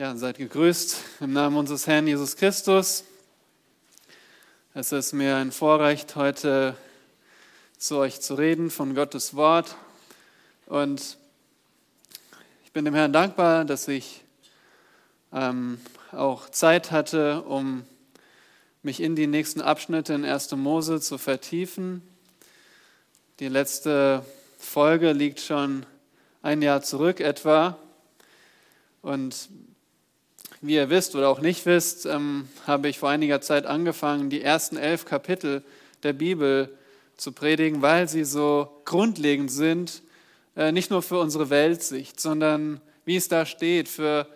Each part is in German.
Ja, seid gegrüßt im Namen unseres Herrn Jesus Christus. Es ist mir ein Vorrecht, heute zu euch zu reden von Gottes Wort. Und ich bin dem Herrn dankbar, dass ich ähm, auch Zeit hatte, um mich in die nächsten Abschnitte in 1. Mose zu vertiefen. Die letzte Folge liegt schon ein Jahr zurück etwa. Und wie ihr wisst oder auch nicht wisst, ähm, habe ich vor einiger Zeit angefangen, die ersten elf Kapitel der Bibel zu predigen, weil sie so grundlegend sind, äh, nicht nur für unsere Weltsicht, sondern wie es da steht, für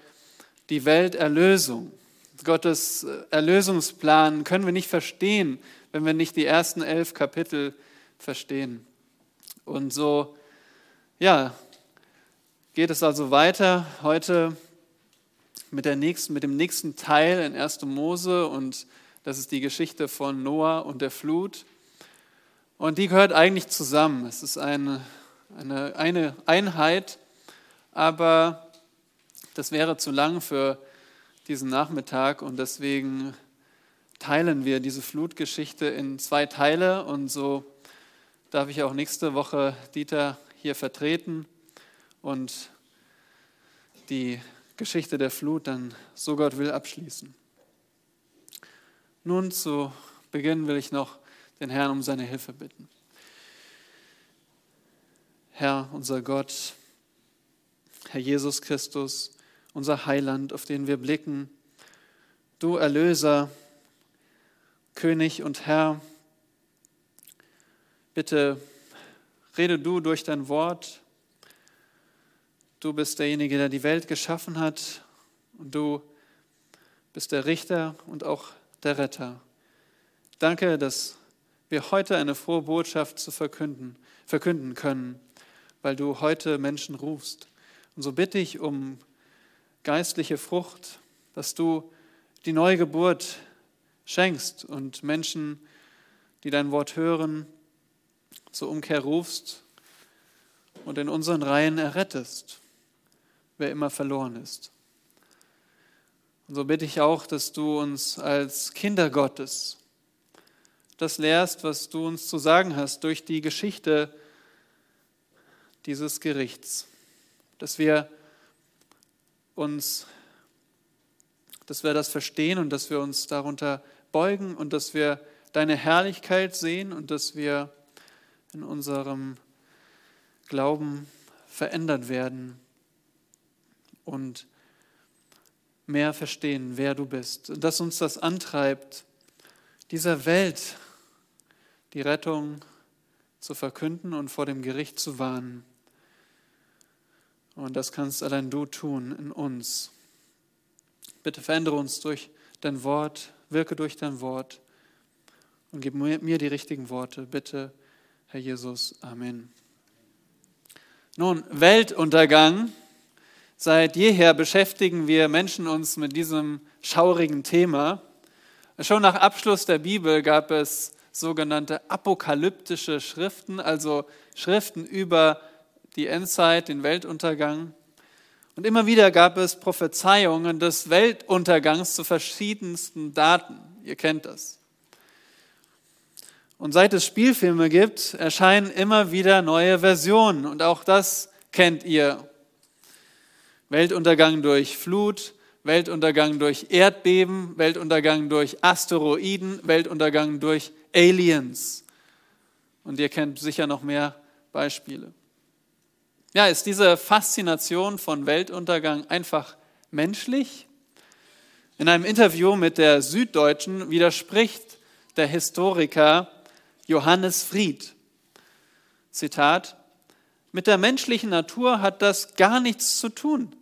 die Welterlösung. Gottes äh, Erlösungsplan können wir nicht verstehen, wenn wir nicht die ersten elf Kapitel verstehen. Und so, ja, geht es also weiter heute mit, der nächsten, mit dem nächsten Teil in 1. Mose und das ist die Geschichte von Noah und der Flut. Und die gehört eigentlich zusammen. Es ist eine, eine, eine Einheit, aber das wäre zu lang für diesen Nachmittag und deswegen teilen wir diese Flutgeschichte in zwei Teile und so darf ich auch nächste Woche Dieter hier vertreten und die Geschichte der Flut dann, so Gott will, abschließen. Nun zu Beginn will ich noch den Herrn um seine Hilfe bitten. Herr, unser Gott, Herr Jesus Christus, unser Heiland, auf den wir blicken, du Erlöser, König und Herr, bitte rede du durch dein Wort Du bist derjenige, der die Welt geschaffen hat und du bist der Richter und auch der Retter. Danke, dass wir heute eine frohe Botschaft zu verkünden, verkünden können, weil du heute Menschen rufst. Und so bitte ich um geistliche Frucht, dass du die neue Geburt schenkst und Menschen, die dein Wort hören, zur Umkehr rufst und in unseren Reihen errettest wer immer verloren ist. Und so bitte ich auch, dass du uns als Kinder Gottes das lehrst, was du uns zu sagen hast durch die Geschichte dieses Gerichts. Dass wir uns, dass wir das verstehen und dass wir uns darunter beugen und dass wir deine Herrlichkeit sehen und dass wir in unserem Glauben verändert werden und mehr verstehen, wer du bist. Dass uns das antreibt, dieser Welt die Rettung zu verkünden und vor dem Gericht zu warnen. Und das kannst allein du tun in uns. Bitte verändere uns durch dein Wort, wirke durch dein Wort und gib mir die richtigen Worte. Bitte, Herr Jesus. Amen. Nun, Weltuntergang Seit jeher beschäftigen wir Menschen uns mit diesem schaurigen Thema. Schon nach Abschluss der Bibel gab es sogenannte apokalyptische Schriften, also Schriften über die Endzeit, den Weltuntergang. Und immer wieder gab es Prophezeiungen des Weltuntergangs zu verschiedensten Daten. Ihr kennt das. Und seit es Spielfilme gibt, erscheinen immer wieder neue Versionen. Und auch das kennt ihr. Weltuntergang durch Flut, Weltuntergang durch Erdbeben, Weltuntergang durch Asteroiden, Weltuntergang durch Aliens. Und ihr kennt sicher noch mehr Beispiele. Ja, ist diese Faszination von Weltuntergang einfach menschlich? In einem Interview mit der Süddeutschen widerspricht der Historiker Johannes Fried. Zitat, mit der menschlichen Natur hat das gar nichts zu tun.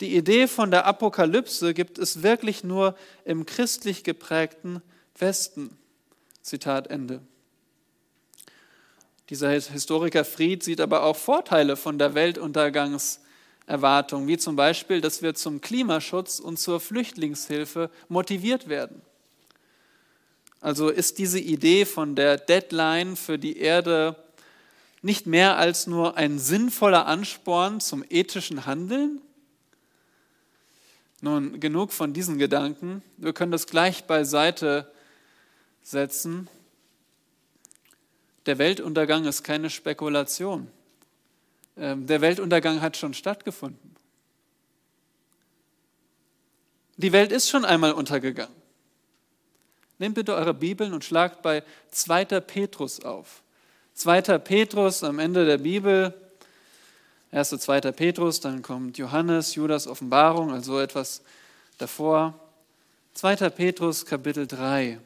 Die Idee von der Apokalypse gibt es wirklich nur im christlich geprägten Westen. Zitat Ende. Dieser Historiker Fried sieht aber auch Vorteile von der Weltuntergangserwartung, wie zum Beispiel, dass wir zum Klimaschutz und zur Flüchtlingshilfe motiviert werden. Also ist diese Idee von der Deadline für die Erde nicht mehr als nur ein sinnvoller Ansporn zum ethischen Handeln? Nun, genug von diesen Gedanken. Wir können das gleich beiseite setzen. Der Weltuntergang ist keine Spekulation. Ähm, der Weltuntergang hat schon stattgefunden. Die Welt ist schon einmal untergegangen. Nehmt bitte eure Bibeln und schlagt bei 2. Petrus auf. 2. Petrus am Ende der Bibel, 1. 2. Petrus, dann kommt Johannes, Judas Offenbarung, also etwas davor. 2. Petrus Kapitel 3.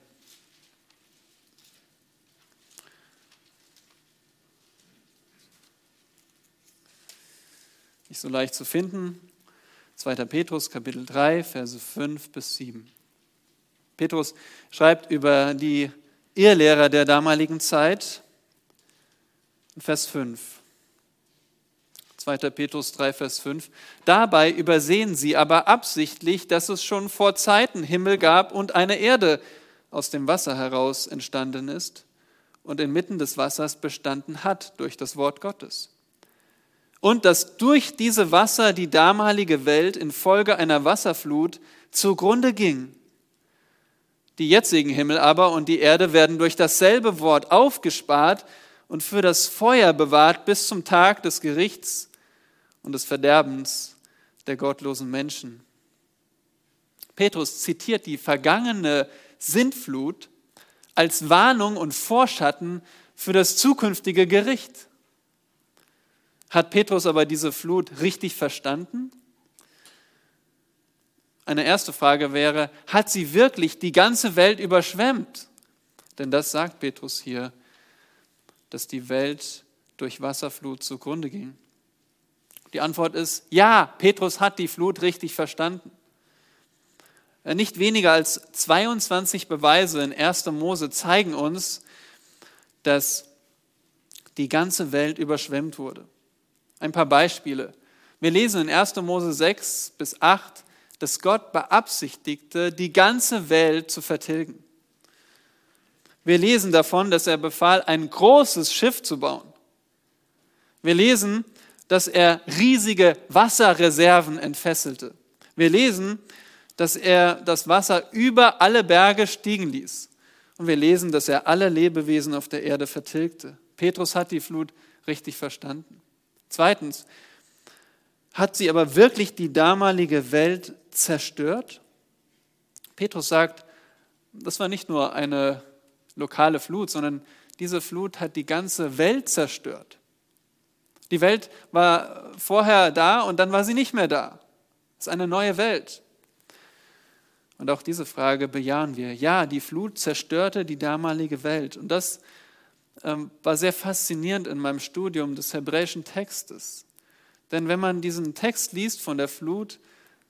Nicht so leicht zu finden. 2. Petrus Kapitel 3, Verse 5 bis 7. Petrus schreibt über die Irrlehrer der damaligen Zeit, Vers 5. 2. Petrus 3, Vers 5. Dabei übersehen sie aber absichtlich, dass es schon vor Zeiten Himmel gab und eine Erde aus dem Wasser heraus entstanden ist und inmitten des Wassers bestanden hat durch das Wort Gottes. Und dass durch diese Wasser die damalige Welt infolge einer Wasserflut zugrunde ging die jetzigen Himmel aber und die Erde werden durch dasselbe Wort aufgespart und für das Feuer bewahrt bis zum Tag des Gerichts und des Verderbens der gottlosen Menschen. Petrus zitiert die vergangene Sintflut als Warnung und Vorschatten für das zukünftige Gericht. Hat Petrus aber diese Flut richtig verstanden? Eine erste Frage wäre, hat sie wirklich die ganze Welt überschwemmt? Denn das sagt Petrus hier, dass die Welt durch Wasserflut zugrunde ging. Die Antwort ist, ja, Petrus hat die Flut richtig verstanden. Äh, nicht weniger als 22 Beweise in 1. Mose zeigen uns, dass die ganze Welt überschwemmt wurde. Ein paar Beispiele. Wir lesen in 1. Mose 6 bis 8, dass Gott beabsichtigte, die ganze Welt zu vertilgen. Wir lesen davon, dass er befahl, ein großes Schiff zu bauen. Wir lesen, dass er riesige Wasserreserven entfesselte. Wir lesen, dass er das Wasser über alle Berge stiegen ließ. Und wir lesen, dass er alle Lebewesen auf der Erde vertilgte. Petrus hat die Flut richtig verstanden. Zweitens, hat sie aber wirklich die damalige Welt zerstört? Petrus sagt, das war nicht nur eine lokale Flut, sondern diese Flut hat die ganze Welt zerstört. Die Welt war vorher da und dann war sie nicht mehr da. Es ist eine neue Welt. Und auch diese Frage bejahen wir. Ja, die Flut zerstörte die damalige Welt. Und das ähm, war sehr faszinierend in meinem Studium des hebräischen Textes. Denn wenn man diesen Text liest von der Flut,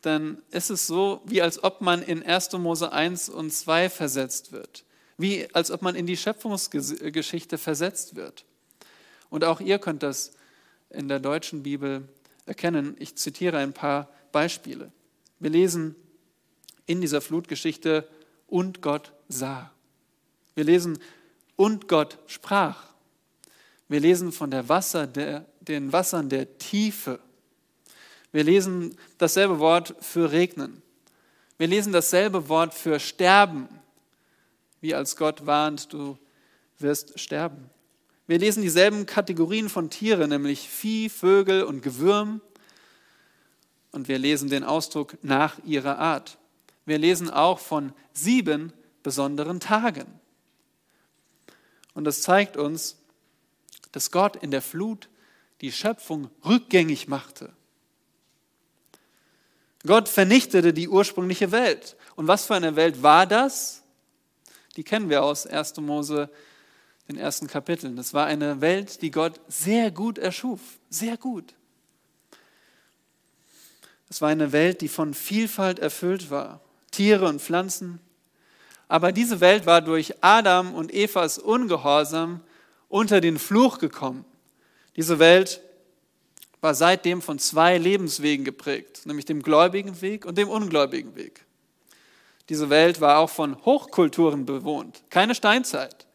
dann ist es so, wie als ob man in 1. Mose 1 und 2 versetzt wird. Wie als ob man in die Schöpfungsgeschichte versetzt wird. Und auch ihr könnt das in der deutschen Bibel erkennen. Ich zitiere ein paar Beispiele. Wir lesen in dieser Flutgeschichte, und Gott sah. Wir lesen, und Gott sprach. Wir lesen von der Wasser, der, den Wassern der Tiefe. Wir lesen dasselbe Wort für regnen. Wir lesen dasselbe Wort für sterben, wie als Gott warnt, du wirst sterben. Wir lesen dieselben Kategorien von Tieren, nämlich Vieh, Vögel und Gewürm. Und wir lesen den Ausdruck nach ihrer Art. Wir lesen auch von sieben besonderen Tagen. Und das zeigt uns, dass Gott in der Flut die Schöpfung rückgängig machte. Gott vernichtete die ursprüngliche Welt. Und was für eine Welt war das? Die kennen wir aus 1. Mose, den ersten Kapiteln. Das war eine Welt, die Gott sehr gut erschuf. Sehr gut. Es war eine Welt, die von Vielfalt erfüllt war. Tiere und Pflanzen. Aber diese Welt war durch Adam und Evas Ungehorsam unter den Fluch gekommen. Diese Welt war seitdem von zwei Lebenswegen geprägt, nämlich dem gläubigen Weg und dem ungläubigen Weg. Diese Welt war auch von Hochkulturen bewohnt, keine Steinzeit.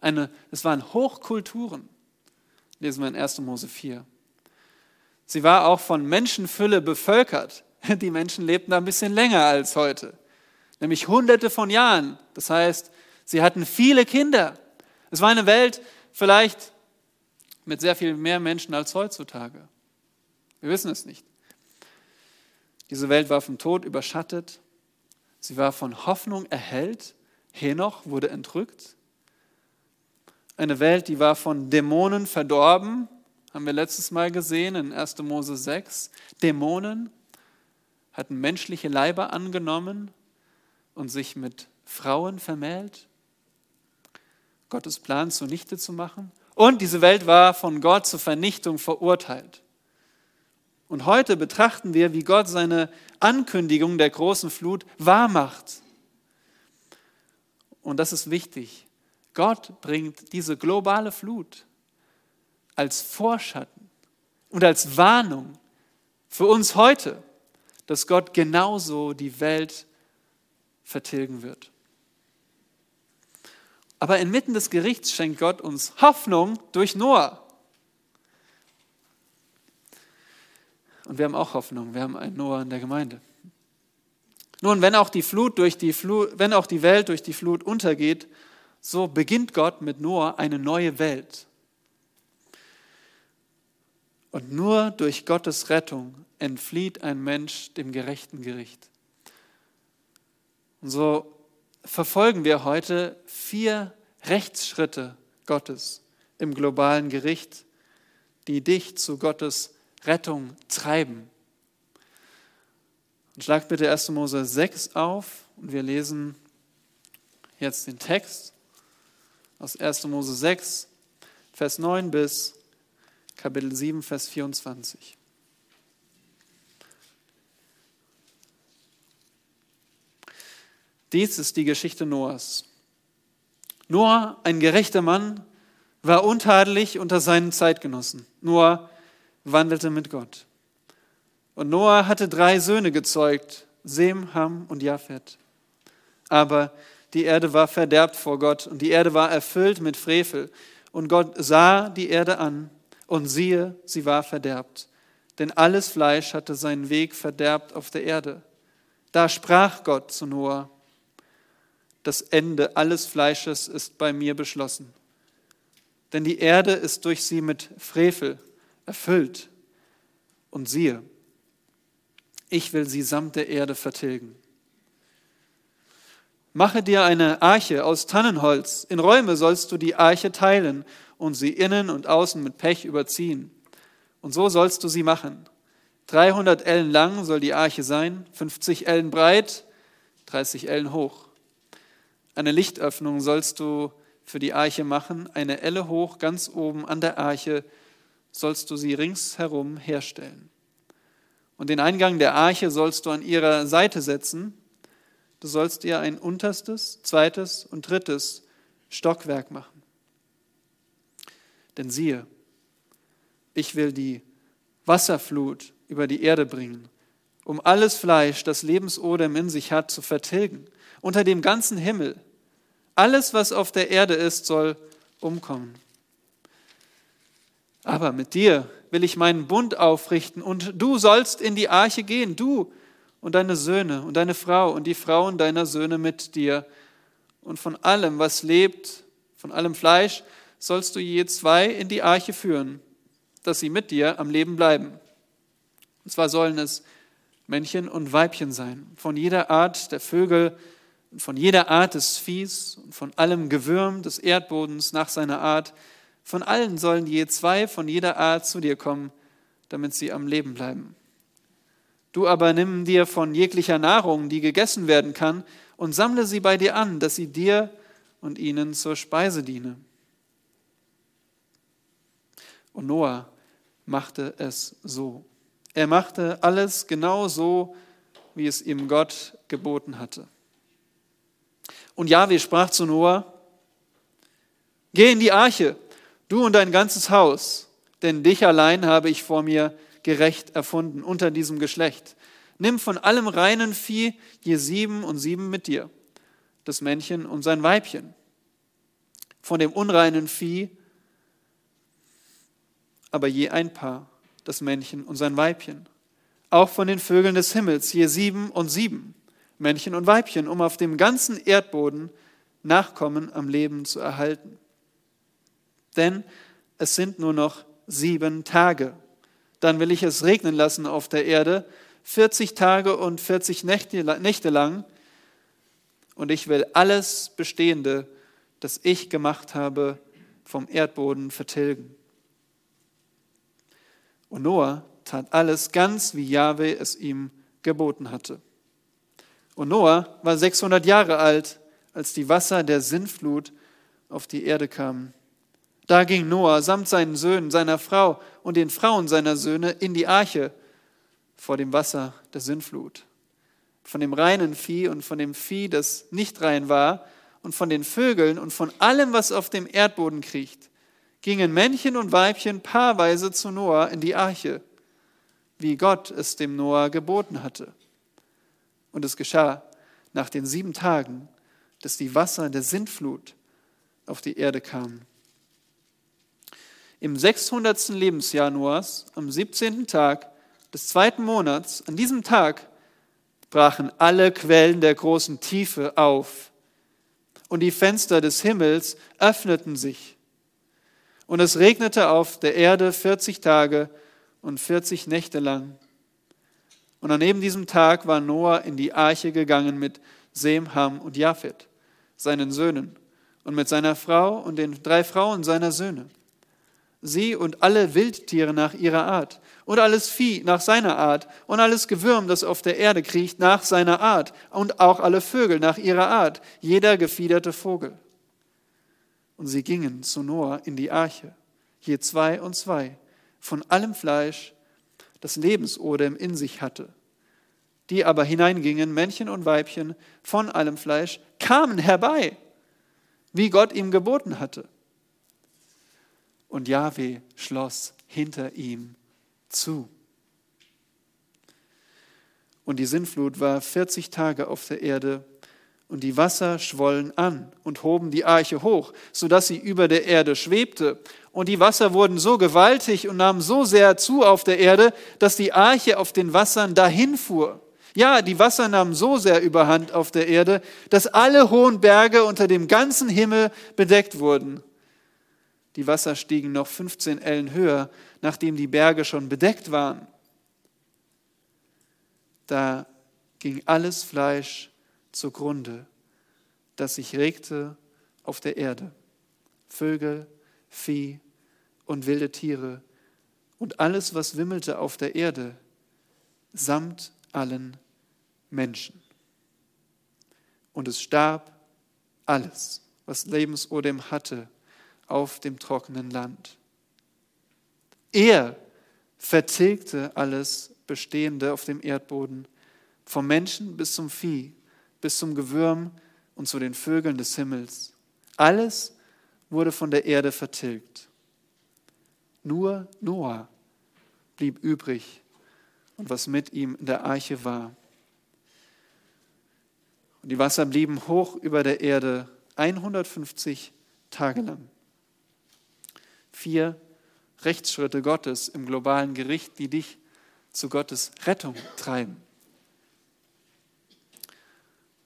Eine, es waren Hochkulturen, lesen wir in 1. Mose 4. Sie war auch von Menschenfülle bevölkert. Die Menschen lebten da ein bisschen länger als heute, nämlich hunderte von Jahren. Das heißt, sie hatten viele Kinder. Es war eine Welt vielleicht mit sehr viel mehr Menschen als heutzutage. Wir wissen es nicht. Diese Welt war vom Tod überschattet. Sie war von Hoffnung erhellt. Henoch wurde entrückt. Eine Welt, die war von Dämonen verdorben, haben wir letztes Mal gesehen in 1. Mose 6. Dämonen hatten menschliche Leiber angenommen und sich mit Frauen vermählt, Gottes Plan zunichte zu machen. Und diese Welt war von Gott zur Vernichtung verurteilt. Und heute betrachten wir, wie Gott seine Ankündigung der großen Flut wahrmacht. Und das ist wichtig. Gott bringt diese globale Flut als Vorschatten und als Warnung für uns heute, dass Gott genauso die Welt vertilgen wird. Aber inmitten des Gerichts schenkt Gott uns Hoffnung durch Noah. Und wir haben auch Hoffnung. Wir haben einen Noah in der Gemeinde. Nun, wenn auch die Flut durch die Flut, wenn auch die Welt durch die Flut untergeht, so beginnt Gott mit Noah eine neue Welt. Und nur durch Gottes Rettung entflieht ein Mensch dem gerechten Gericht. Und so verfolgen wir heute vier Rechtsschritte Gottes im globalen Gericht, die dich zu Gottes Rettung treiben. Und schlag bitte 1. Mose 6 auf und wir lesen jetzt den Text aus 1. Mose 6, Vers 9 bis Kapitel 7, Vers 24. Dies ist die Geschichte Noahs. Noah, ein gerechter Mann, war untadelig unter seinen Zeitgenossen. Noah wandelte mit Gott. Und Noah hatte drei Söhne gezeugt, Sem, Ham und Japhet. Aber die Erde war verderbt vor Gott und die Erde war erfüllt mit Frevel. Und Gott sah die Erde an und siehe, sie war verderbt. Denn alles Fleisch hatte seinen Weg verderbt auf der Erde. Da sprach Gott zu Noah, das Ende alles Fleisches ist bei mir beschlossen. Denn die Erde ist durch sie mit Frevel erfüllt. Und siehe, ich will sie samt der Erde vertilgen. Mache dir eine Arche aus Tannenholz. In Räume sollst du die Arche teilen und sie innen und außen mit Pech überziehen. Und so sollst du sie machen. 300 Ellen lang soll die Arche sein, 50 Ellen breit, 30 Ellen hoch. Eine Lichtöffnung sollst du für die Arche machen, eine Elle hoch, ganz oben an der Arche sollst du sie ringsherum herstellen. Und den Eingang der Arche sollst du an ihrer Seite setzen. Du sollst ihr ein unterstes, zweites und drittes Stockwerk machen. Denn siehe, ich will die Wasserflut über die Erde bringen, um alles Fleisch, das Lebensodem in sich hat, zu vertilgen. Unter dem ganzen Himmel. Alles, was auf der Erde ist, soll umkommen. Aber mit dir will ich meinen Bund aufrichten und du sollst in die Arche gehen, du und deine Söhne und deine Frau und die Frauen deiner Söhne mit dir. Und von allem, was lebt, von allem Fleisch, sollst du je zwei in die Arche führen, dass sie mit dir am Leben bleiben. Und zwar sollen es Männchen und Weibchen sein, von jeder Art der Vögel, von jeder Art des Viehs und von allem Gewürm des Erdbodens nach seiner Art, von allen sollen je zwei von jeder Art zu dir kommen, damit sie am Leben bleiben. Du aber nimm dir von jeglicher Nahrung, die gegessen werden kann, und sammle sie bei dir an, dass sie dir und ihnen zur Speise diene. Und Noah machte es so. Er machte alles genau so, wie es ihm Gott geboten hatte. Und Jahwe sprach zu Noah, geh in die Arche, du und dein ganzes Haus, denn dich allein habe ich vor mir gerecht erfunden unter diesem Geschlecht. Nimm von allem reinen Vieh je sieben und sieben mit dir, das Männchen und sein Weibchen. Von dem unreinen Vieh aber je ein Paar, das Männchen und sein Weibchen. auch von den Vögeln des Himmels, je sieben und sieben, Männchen und Weibchen, um auf dem ganzen Erdboden Nachkommen am Leben zu erhalten. Denn es sind nur noch sieben Tage. Dann will ich es regnen lassen auf der Erde, 40 Tage und 40 Nächte, lang, und ich will alles Bestehende, das ich gemacht habe, vom Erdboden vertilgen. Und Noah tat alles ganz, wie Jahwe es ihm geboten hatte. Und Noah war 600 Jahre alt, als die Wasser der Sintflut auf die Erde kamen. Da ging Noah samt seinen Söhnen, seiner Frau und den Frauen seiner Söhne in die Arche vor dem Wasser der Sintflut. Von dem reinen Vieh und von dem Vieh, das nicht rein war, und von den Vögeln und von allem, was auf dem Erdboden kriecht, gingen Männchen und Weibchen paarweise zu Noah in die Arche, wie Gott es dem Noah geboten hatte. Und es geschah nach den sieben Tagen, dass die Wasser der Sintflut auf die Erde kamen. Im 600. Lebensjahr Noahs, am 17. Tag des zweiten Monats, an diesem Tag brachen alle Quellen der großen Tiefe auf und die Fenster des Himmels öffneten sich. Und es regnete auf der Erde 40 Tage und 40 Nächte lang. Und an eben diesem Tag war Noah in die Arche gegangen mit Sem, Ham und Japhet, seinen Söhnen, und mit seiner Frau und den drei Frauen seiner Söhne. Sie und alle Wildtiere nach ihrer Art, und alles Vieh nach seiner Art, und alles Gewürm, das auf der Erde kriecht, nach seiner Art, und auch alle Vögel nach ihrer Art, jeder gefiederte Vogel. Und sie gingen zu Noah in die Arche, je zwei und zwei, von allem Fleisch, das Lebensodem in sich hatte. Die aber hineingingen, Männchen und Weibchen, von allem Fleisch, kamen herbei, wie Gott ihm geboten hatte. Und Jahwe schloss hinter ihm zu. Und die Sintflut war 40 Tage auf der Erde, und die Wasser schwollen an und hoben die Arche hoch, sodass sie über der Erde schwebte. Und die Wasser wurden so gewaltig und nahmen so sehr zu auf der Erde, dass die Arche auf den Wassern dahinfuhr. Ja, die Wasser nahmen so sehr überhand auf der Erde, dass alle hohen Berge unter dem ganzen Himmel bedeckt wurden. Die Wasser stiegen noch 15 Ellen höher, nachdem die Berge schon bedeckt waren. Da ging alles Fleisch zugrunde, das sich regte auf der Erde. Vögel, Vieh und wilde Tiere und alles, was wimmelte auf der Erde, samt allen Menschen. Und es starb alles, was Lebensodem hatte auf dem trockenen Land. Er vertilgte alles Bestehende auf dem Erdboden, vom Menschen bis zum Vieh, bis zum Gewürm und zu den Vögeln des Himmels. Alles wurde von der Erde vertilgt. Nur Noah blieb übrig und was mit ihm in der Arche war. Und die Wasser blieben hoch über der Erde 150 Tage lang vier Rechtsschritte Gottes im globalen Gericht, die dich zu Gottes Rettung treiben.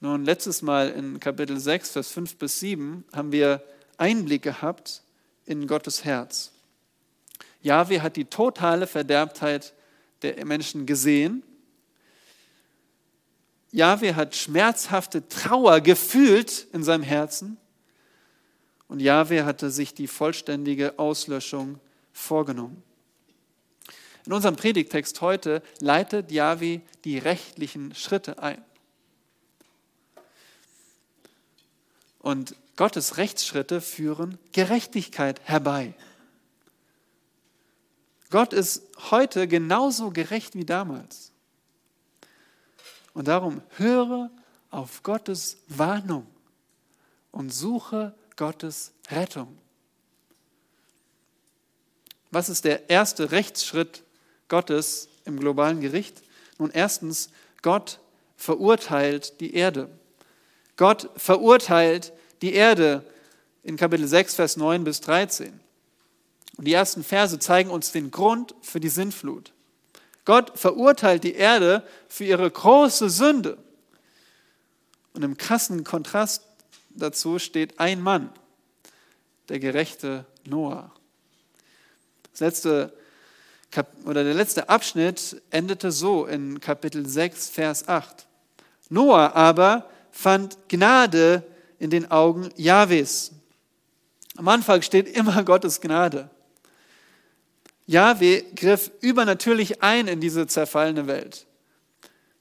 Nun, letztes Mal in Kapitel 6, Vers 5 bis 7 haben wir Einblick gehabt in Gottes Herz. Jahwe hat die totale Verderbtheit der Menschen gesehen. Jahwe hat schmerzhafte Trauer gefühlt in seinem Herzen. Und Jahwe hatte sich die vollständige Auslöschung vorgenommen. In unserem Predigtext heute leitet Jahwe die rechtlichen Schritte ein. Und Gottes Rechtsschritte führen Gerechtigkeit herbei. Gott ist heute genauso gerecht wie damals. Und darum höre auf Gottes Warnung und suche Gottes Rettung. Was ist der erste Rechtsschritt Gottes im globalen Gericht? Nun erstens, Gott verurteilt die Erde. Gott verurteilt die Erde in Kapitel 6, Vers 9 bis 13. Und die ersten Verse zeigen uns den Grund für die Sintflut. Gott verurteilt die Erde für ihre große Sünde. Und im krassen Kontrast dazu steht ein Mann, der gerechte Noah. Das letzte oder der letzte Abschnitt endete so in Kapitel 6, Vers 8. Noah aber fand Gnade in den Augen Jahwes. Am Anfang steht immer Gottes Gnade. Jahwe griff übernatürlich ein in diese zerfallene Welt.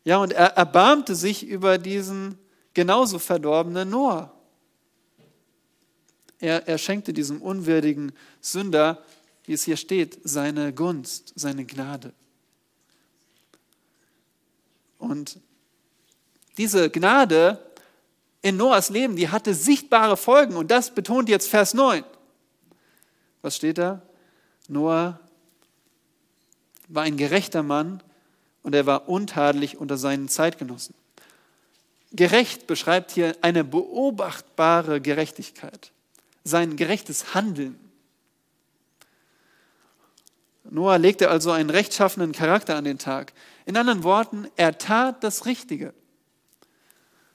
Ja, und er erbarmte sich über diesen genauso verdorbenen Noah. Er, er schenkte diesem unwürdigen Sünder, wie es hier steht, seine Gunst, seine Gnade. Und diese Gnade in Noahs Leben, die hatte sichtbare Folgen und das betont jetzt Vers 9. Was steht da? Noah war ein gerechter Mann und er war untadelig unter seinen Zeitgenossen. Gerecht beschreibt hier eine beobachtbare Gerechtigkeit, sein gerechtes Handeln. Noah legte also einen rechtschaffenen Charakter an den Tag. In anderen Worten, er tat das Richtige.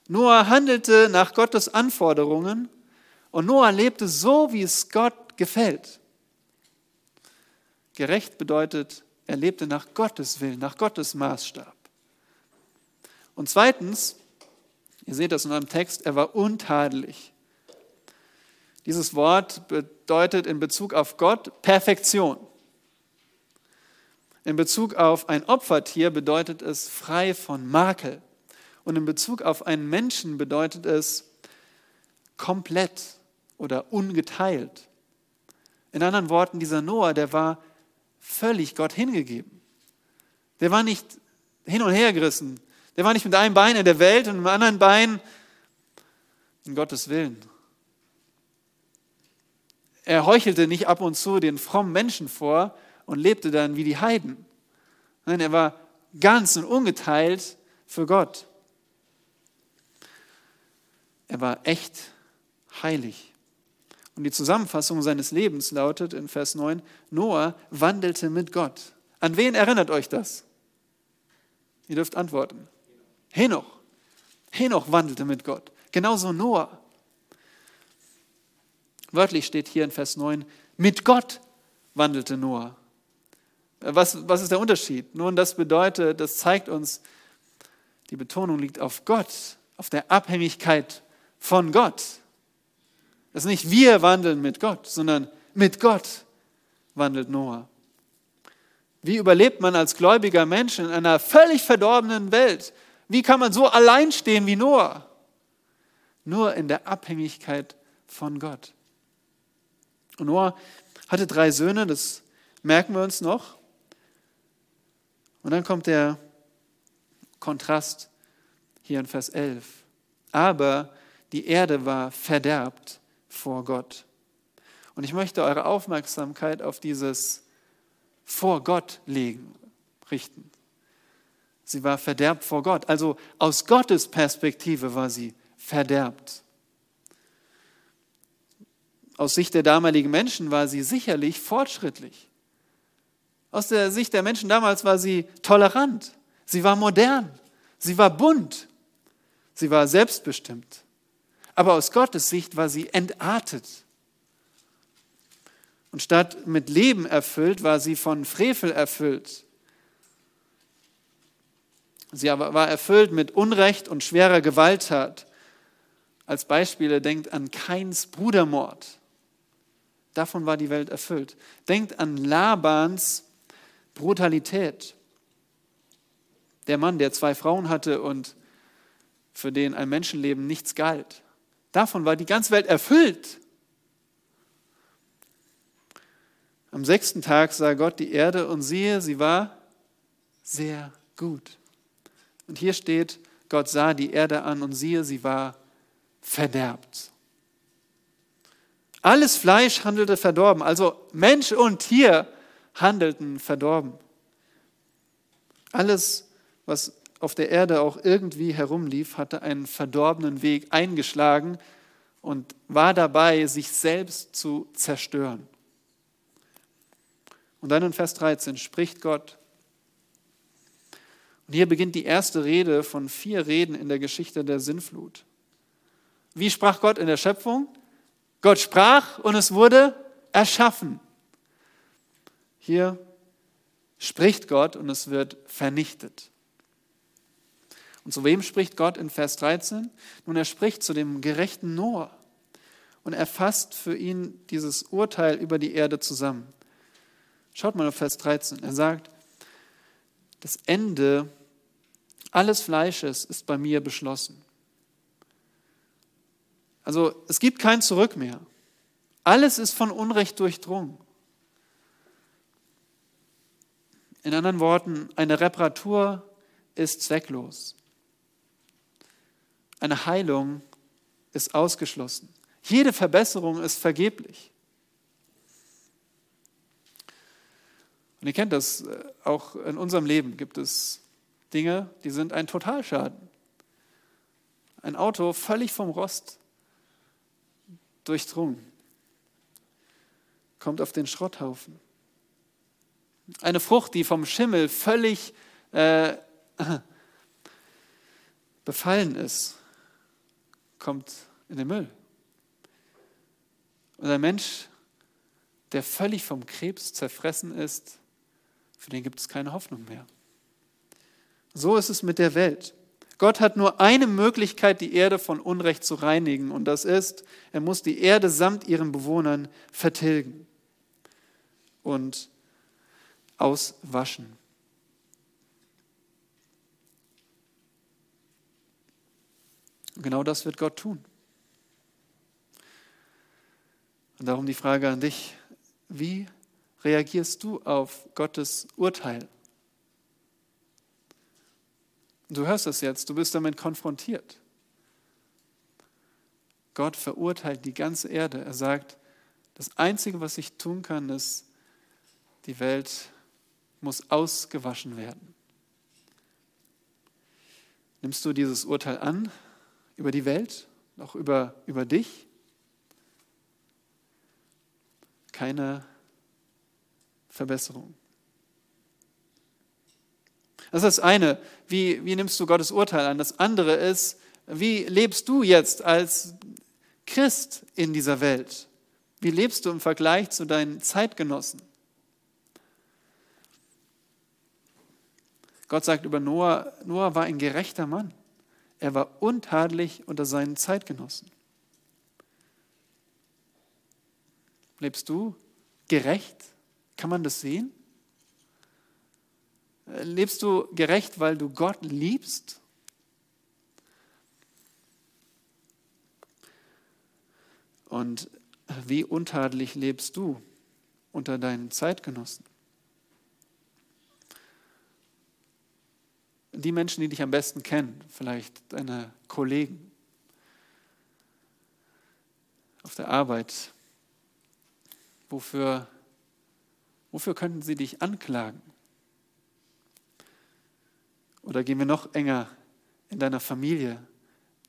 Noah handelte nach Gottes Anforderungen und Noah lebte so, wie es Gott gefällt. Gerecht bedeutet, er lebte nach Gottes Willen, nach Gottes Maßstab. Und zweitens, ihr seht das in eurem Text, er war untadelig. Dieses Wort bedeutet in Bezug auf Gott Perfektion. In Bezug auf ein Opfertier bedeutet es frei von Makel. Und in Bezug auf einen Menschen bedeutet es komplett oder ungeteilt. In anderen Worten, dieser Noah, der war völlig Gott hingegeben. Der war nicht hin und her gerissen. Der war nicht mit einem Bein in der Welt und mit dem anderen Bein in Gottes Willen. Er heuchelte nicht ab und zu den frommen Menschen vor und lebte dann wie die Heiden. Nein, er war ganz und ungeteilt für Gott. Er war echt heilig. Und die Zusammenfassung seines Lebens lautet in Vers 9, Noah wandelte mit Gott. An wen erinnert euch das? Ihr dürft antworten. Henoch. Henoch wandelte mit Gott. Genauso Noah. Wörtlich steht hier in Vers 9, mit Gott wandelte Noah. Was, was ist der Unterschied? Nun, das bedeutet, das zeigt uns, die Betonung liegt auf Gott, auf der Abhängigkeit von Gott. Das ist nicht wir wandeln mit Gott, sondern mit Gott wandelt Noah. Wie überlebt man als gläubiger Mensch in einer völlig verdorbenen Welt? Wie kann man so allein stehen wie Noah? Nur in der Abhängigkeit von Gott. Und Noah hatte drei Söhne, das merken wir uns noch. Und dann kommt der Kontrast hier in Vers 11. Aber die Erde war verderbt vor Gott. Und ich möchte eure Aufmerksamkeit auf dieses vor Gott legen, richten. Sie war verderbt vor Gott. Also aus Gottes Perspektive war sie verderbt. Aus Sicht der damaligen Menschen war sie sicherlich fortschrittlich. Aus der Sicht der Menschen damals war sie tolerant. Sie war modern. Sie war bunt. Sie war selbstbestimmt. Aber aus Gottes Sicht war sie entartet. Und statt mit Leben erfüllt, war sie von Frevel erfüllt. Sie war erfüllt mit Unrecht und schwerer Gewalttat. Als Beispiele denkt an Kains Brudermord. Davon war die Welt erfüllt. Denkt an Labans Brutalität. Der Mann, der zwei Frauen hatte und für den ein Menschenleben nichts galt. Davon war die ganze Welt erfüllt. Am sechsten Tag sah Gott die Erde und siehe, sie war sehr gut. Und hier steht, Gott sah die Erde an und siehe, sie war verderbt. Alles Fleisch handelte verdorben, also Mensch und Tier handelten verdorben. Alles, was auf der Erde auch irgendwie herumlief, hatte einen verdorbenen Weg eingeschlagen und war dabei, sich selbst zu zerstören. Und dann in Vers 13 spricht Gott, Und hier beginnt die erste Rede von vier Reden in der Geschichte der Sinnflut. Wie sprach Gott in der Schöpfung? Gott sprach und es wurde erschaffen. Hier spricht Gott und es wird vernichtet. Und zu wem spricht Gott in Vers 13? Nun, er spricht zu dem gerechten Noah und er fasst für ihn dieses Urteil über die Erde zusammen. Schaut mal auf Vers 13. Er sagt, das Ende alles Fleisches ist bei mir beschlossen. Also es gibt kein Zurück mehr. Alles ist von Unrecht durchdrungen. In anderen Worten, eine Reparatur ist zwecklos. Eine Heilung ist ausgeschlossen. Jede Verbesserung ist vergeblich. Und ihr kennt das, äh, auch in unserem Leben gibt es Dinge, die sind ein Totalschaden. Ein Auto völlig vom Rost durchdrungen, kommt auf den Schrotthaufen. Eine Frucht, die vom Schimmel völlig äh, befallen ist, kommt in den Müll. Und ein Mensch, der völlig vom Krebs zerfressen ist, für den gibt es keine Hoffnung mehr. So ist es mit der Welt. Gott hat nur eine Möglichkeit, die Erde von Unrecht zu reinigen, und das ist, er muss die Erde samt ihren Bewohnern vertilgen und auswaschen. genau das wird Gott tun. Und darum die Frage an dich, wie reagierst du auf Gottes Urteil? Du hörst es jetzt, du bist damit konfrontiert. Gott verurteilt die ganze Erde. Er sagt, das Einzige, was ich tun kann, ist, die Welt muss ausgewaschen werden. Nimmst du dieses Urteil an über die Welt, auch über, über dich? Keine Verbesserung. Das ist das eine. Wie, wie nimmst du Gottes Urteil an? Das andere ist, wie lebst du jetzt als Christ in dieser Welt? Wie lebst du im Vergleich zu deinen Zeitgenossen? Gott sagt über Noah, Noah war ein gerechter Mann. Er war untadelig unter seinen Zeitgenossen. Lebst du gerecht? Kann man das sehen? Lebst du gerecht, weil du Gott liebst? Und wie untadelig lebst du unter deinen Zeitgenossen? Die Menschen, die dich am besten kennen, vielleicht deine Kollegen auf der Arbeit, wofür, wofür könnten sie dich anklagen? Oder gehen wir noch enger in deiner Familie,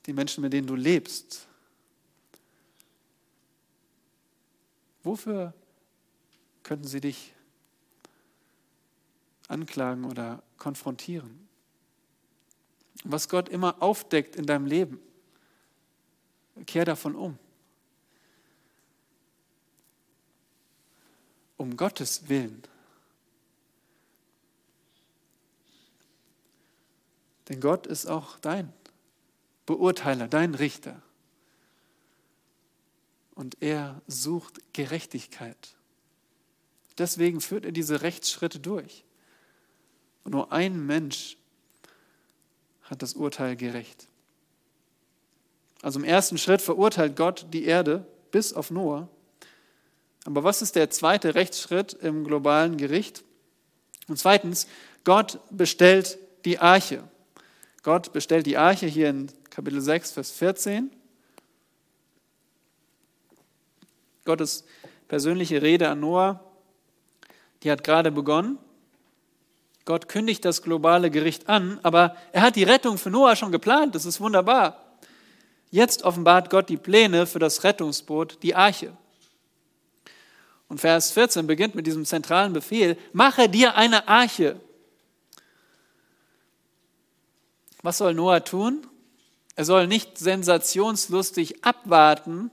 die Menschen, mit denen du lebst? Wofür könnten sie dich anklagen oder konfrontieren? Was Gott immer aufdeckt in deinem Leben, kehr davon um. Um Gottes Willen Denn Gott ist auch dein Beurteiler, dein Richter. Und er sucht Gerechtigkeit. Deswegen führt er diese Rechtsschritte durch. Und nur ein Mensch hat das Urteil gerecht. Also im ersten Schritt verurteilt Gott die Erde bis auf Noah. Aber was ist der zweite Rechtsschritt im globalen Gericht? Und zweitens, Gott bestellt die Arche. Gott bestellt die Arche hier in Kapitel 6, Vers 14. Gottes persönliche Rede an Noah, die hat gerade begonnen. Gott kündigt das globale Gericht an, aber er hat die Rettung für Noah schon geplant. Das ist wunderbar. Jetzt offenbart Gott die Pläne für das Rettungsboot, die Arche. Und Vers 14 beginnt mit diesem zentralen Befehl, mache dir eine Arche. Was soll Noah tun? Er soll nicht sensationslustig abwarten,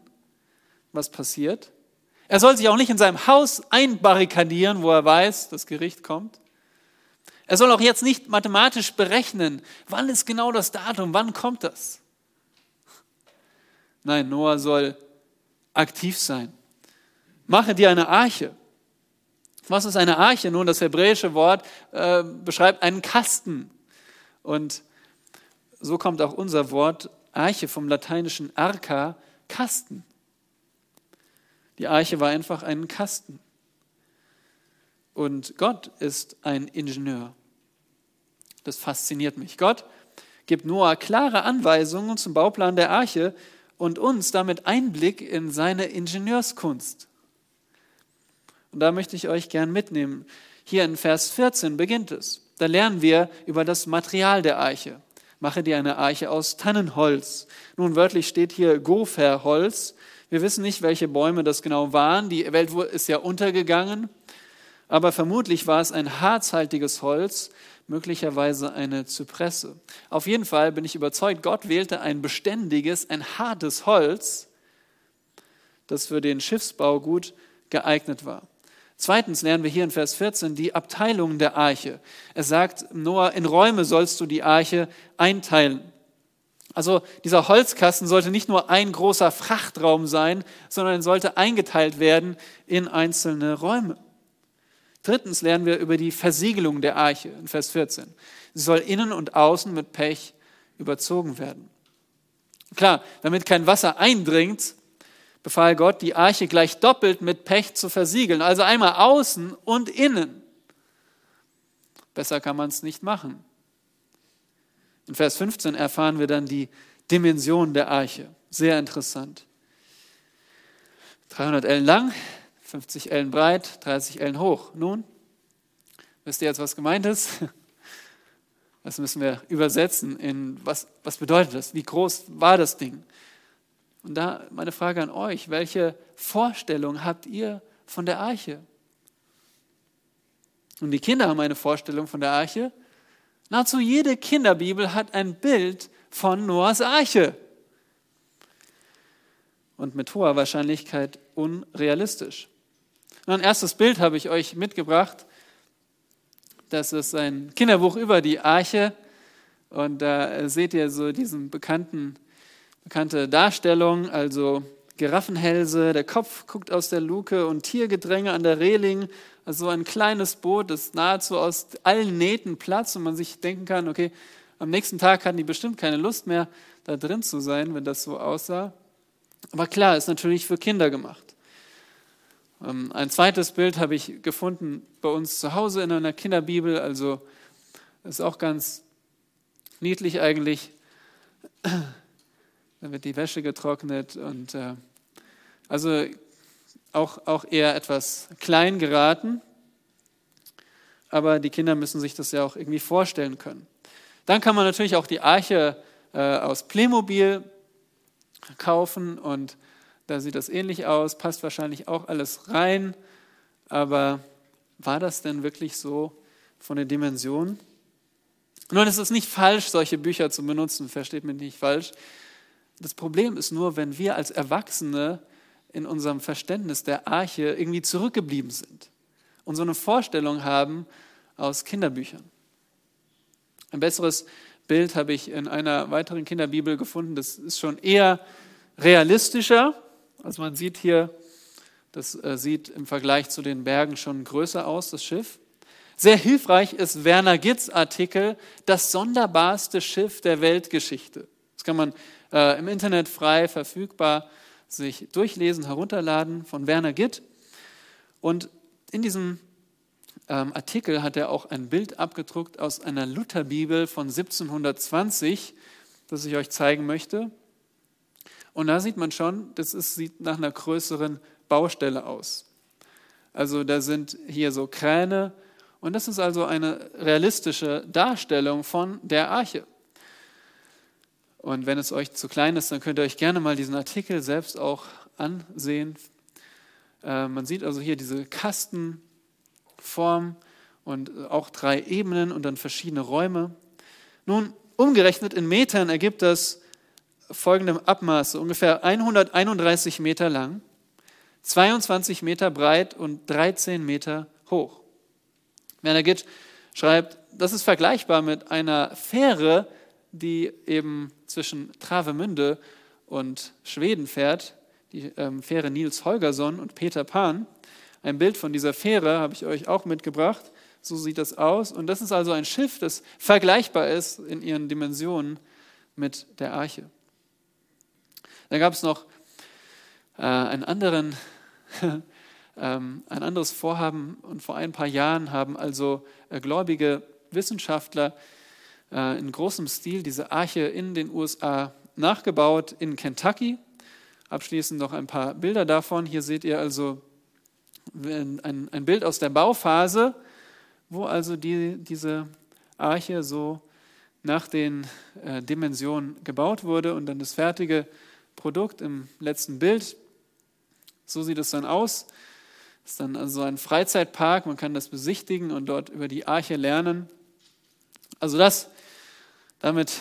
was passiert. Er soll sich auch nicht in seinem Haus einbarrikadieren, wo er weiß, das Gericht kommt. Er soll auch jetzt nicht mathematisch berechnen, wann ist genau das Datum, wann kommt das. Nein, Noah soll aktiv sein. Mache dir eine Arche. Was ist eine Arche? Nun, das hebräische Wort äh, beschreibt einen Kasten. Und so kommt auch unser Wort Arche vom lateinischen Arca, Kasten. Die Arche war einfach ein Kasten. Und Gott ist ein Ingenieur. Das fasziniert mich. Gott gibt Noah klare Anweisungen zum Bauplan der Arche und uns damit Einblick in seine Ingenieurskunst. Und da möchte ich euch gern mitnehmen. Hier in Vers 14 beginnt es. Da lernen wir über das Material der Arche. Mache dir eine Arche aus Tannenholz. Nun, wörtlich steht hier Gopherholz. Wir wissen nicht, welche Bäume das genau waren. Die Welt ist ja untergegangen. Aber vermutlich war es ein harzhaltiges Holz, möglicherweise eine Zypresse. Auf jeden Fall bin ich überzeugt, Gott wählte ein beständiges, ein hartes Holz, das für den Schiffsbau gut geeignet war. Zweitens lernen wir hier in Vers 14 die Abteilung der Arche. Er sagt, Noah, in Räume sollst du die Arche einteilen. Also dieser Holzkasten sollte nicht nur ein großer Frachtraum sein, sondern sollte eingeteilt werden in einzelne Räume. Drittens lernen wir über die Versiegelung der Arche in Vers 14. Sie soll innen und außen mit Pech überzogen werden. Klar, damit kein Wasser eindringt, befahl Gott, die Arche gleich doppelt mit Pech zu versiegeln. Also einmal außen und innen. Besser kann man es nicht machen. In Vers 15 erfahren wir dann die Dimension der Arche. Sehr interessant. 300 Ellen lang, 50 Ellen breit, 30 Ellen hoch. Nun, wisst ihr jetzt, was gemeint ist? Das müssen wir übersetzen in, was, was bedeutet das? Wie groß war das Ding? Und da meine Frage an euch, welche Vorstellung habt ihr von der Arche? Und die Kinder haben eine Vorstellung von der Arche. Nahezu jede Kinderbibel hat ein Bild von Noahs Arche. Und mit hoher Wahrscheinlichkeit unrealistisch. Und ein erstes Bild habe ich euch mitgebracht. Das ist ein Kinderbuch über die Arche. Und da seht ihr so diesen bekannten Bekannte Darstellung, also Giraffenhälse, der Kopf guckt aus der Luke und Tiergedränge an der Reling, also ein kleines Boot, das nahezu aus allen Nähten Platz und man sich denken kann, okay, am nächsten Tag hatten die bestimmt keine Lust mehr, da drin zu sein, wenn das so aussah. Aber klar, ist natürlich für Kinder gemacht. Ähm, ein zweites Bild habe ich gefunden bei uns zu Hause in einer Kinderbibel, also ist auch ganz niedlich eigentlich. Dann wird die Wäsche getrocknet und äh, also auch, auch eher etwas klein geraten. Aber die Kinder müssen sich das ja auch irgendwie vorstellen können. Dann kann man natürlich auch die Arche äh, aus Playmobil kaufen und da sieht das ähnlich aus, passt wahrscheinlich auch alles rein. Aber war das denn wirklich so von der Dimension? Nun, es ist nicht falsch, solche Bücher zu benutzen, versteht mich nicht falsch. Das Problem ist nur, wenn wir als Erwachsene in unserem Verständnis der Arche irgendwie zurückgeblieben sind und so eine Vorstellung haben aus Kinderbüchern. Ein besseres Bild habe ich in einer weiteren Kinderbibel gefunden. Das ist schon eher realistischer. Also man sieht hier, das äh, sieht im Vergleich zu den Bergen schon größer aus, das Schiff. Sehr hilfreich ist Werner Gitz Artikel Das sonderbarste Schiff der Weltgeschichte. Das kann man äh, im Internet frei verfügbar sich durchlesen, herunterladen von Werner Gitt. Und in diesem ähm, Artikel hat er auch ein Bild abgedruckt aus einer Lutherbibel von 1720, das ich euch zeigen möchte. Und da sieht man schon, das ist, sieht nach einer größeren Baustelle aus. Also da sind hier so Kräne und das ist also eine realistische Darstellung von der Arche. Und wenn es euch zu klein ist, dann könnt ihr euch gerne mal diesen Artikel selbst auch ansehen. Äh, man sieht also hier diese Kastenform und auch drei Ebenen und dann verschiedene Räume. Nun, umgerechnet in Metern ergibt das folgendem Abmaße, ungefähr 131 Meter lang, 22 Meter breit und 13 Meter hoch. Werner Gitt schreibt, das ist vergleichbar mit einer Fähre, die eben zwischen Travemünde und Schweden fährt, die ähm, Fähre Nils Holgersson und Peter Pan. Ein Bild von dieser Fähre habe ich euch auch mitgebracht. So sieht das aus. Und das ist also ein Schiff, das vergleichbar ist in ihren Dimensionen mit der Arche. Dann gab es noch äh, einen anderen, ähm, ein anderes Vorhaben und vor ein paar Jahren haben also äh, gläubige Wissenschaftler äh, in großem Stil diese Arche in den USA nachgebaut in Kentucky. Abschließend noch ein paar Bilder davon. Hier seht ihr also ein, ein Bild aus der Bauphase, wo also die, diese Arche so nach den äh, Dimensionen gebaut wurde und dann das fertige Produkt im letzten Bild. So sieht es dann aus. Es ist dann also ein Freizeitpark, man kann das besichtigen und dort über die Arche lernen. Also das, damit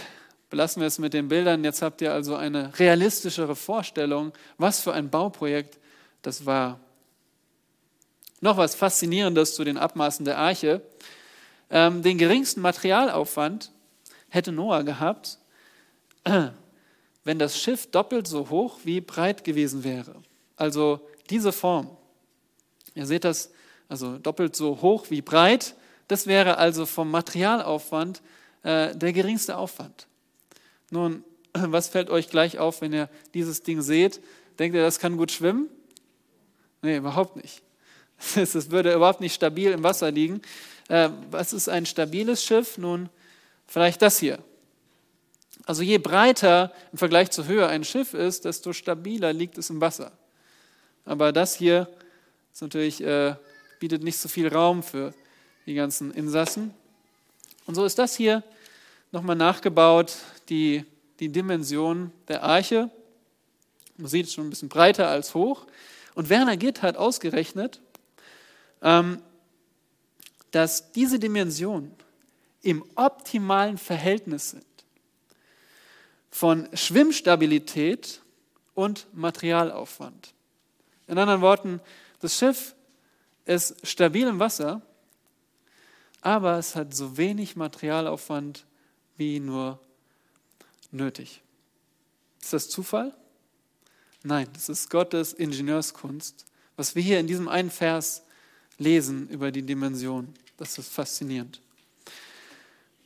belassen wir es mit den Bildern. Jetzt habt ihr also eine realistischere Vorstellung, was für ein Bauprojekt das war. Noch was Faszinierendes zu den Abmaßen der Arche. Ähm, den geringsten Materialaufwand hätte Noah gehabt, wenn das Schiff doppelt so hoch wie breit gewesen wäre. Also diese Form. Ihr seht das, also doppelt so hoch wie breit. Das wäre also vom Materialaufwand äh, der geringste Aufwand. Nun, was fällt euch gleich auf, wenn ihr dieses Ding seht? Denkt ihr, das kann gut schwimmen? Nee, überhaupt nicht. Es würde überhaupt nicht stabil im Wasser liegen. Äh, was ist ein stabiles Schiff? Nun, vielleicht das hier. Also je breiter im Vergleich zur Höhe ein Schiff ist, desto stabiler liegt es im Wasser. Aber das hier ist natürlich, äh, bietet nicht so viel Raum für die ganzen Insassen. Und so ist das hier nochmal nachgebaut, die, die Dimension der Arche. Man sieht es schon ein bisschen breiter als hoch. Und Werner Gitt hat ausgerechnet, ähm, dass diese Dimensionen im optimalen Verhältnis sind von Schwimmstabilität und Materialaufwand. In anderen Worten, das Schiff ist stabil im Wasser, aber es hat so wenig Materialaufwand wie nur nötig. Ist das Zufall? Nein, das ist Gottes Ingenieurskunst, was wir hier in diesem einen Vers lesen über die Dimension. Das ist faszinierend.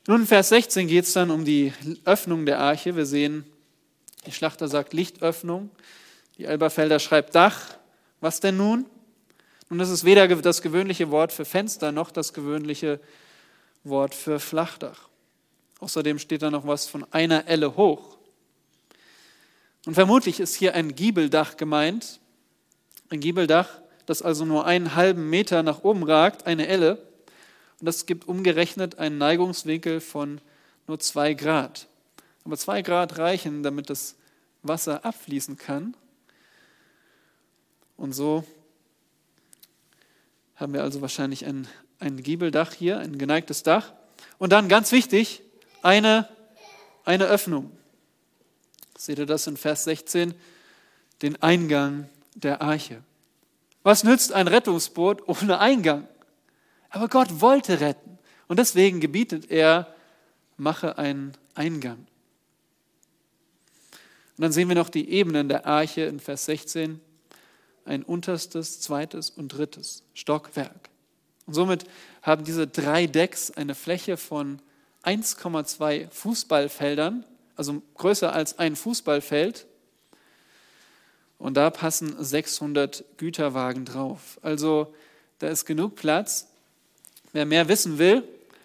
Nun, in Vers 16 geht es dann um die Öffnung der Arche. Wir sehen, die Schlachter sagt Lichtöffnung. Die Elberfelder schreibt Dach. Was denn nun? Nun, das ist weder das gewöhnliche Wort für Fenster noch das gewöhnliche Wort für Flachdach. Außerdem steht da noch was von einer Elle hoch. Und vermutlich ist hier ein Giebeldach gemeint. Ein Giebeldach, das also nur einen halben Meter nach oben ragt, eine Elle. Und das gibt umgerechnet einen Neigungswinkel von nur zwei Grad. Aber zwei Grad reichen, damit das Wasser abfließen kann. Und so haben wir also wahrscheinlich ein, ein Giebeldach hier, ein geneigtes Dach. Und dann ganz wichtig, eine, eine Öffnung. Seht ihr das in Vers 16? Den Eingang der Arche. Was nützt ein Rettungsboot ohne Eingang? Aber Gott wollte retten. Und deswegen gebietet er, mache einen Eingang. Und dann sehen wir noch die Ebenen der Arche in Vers 16. Ein unterstes, zweites und drittes Stockwerk. Und somit haben diese drei Decks eine Fläche von 1,2 Fußballfeldern, also größer als ein Fußballfeld. Und da passen 600 Güterwagen drauf. Also da ist genug Platz, Wer mehr wissen will,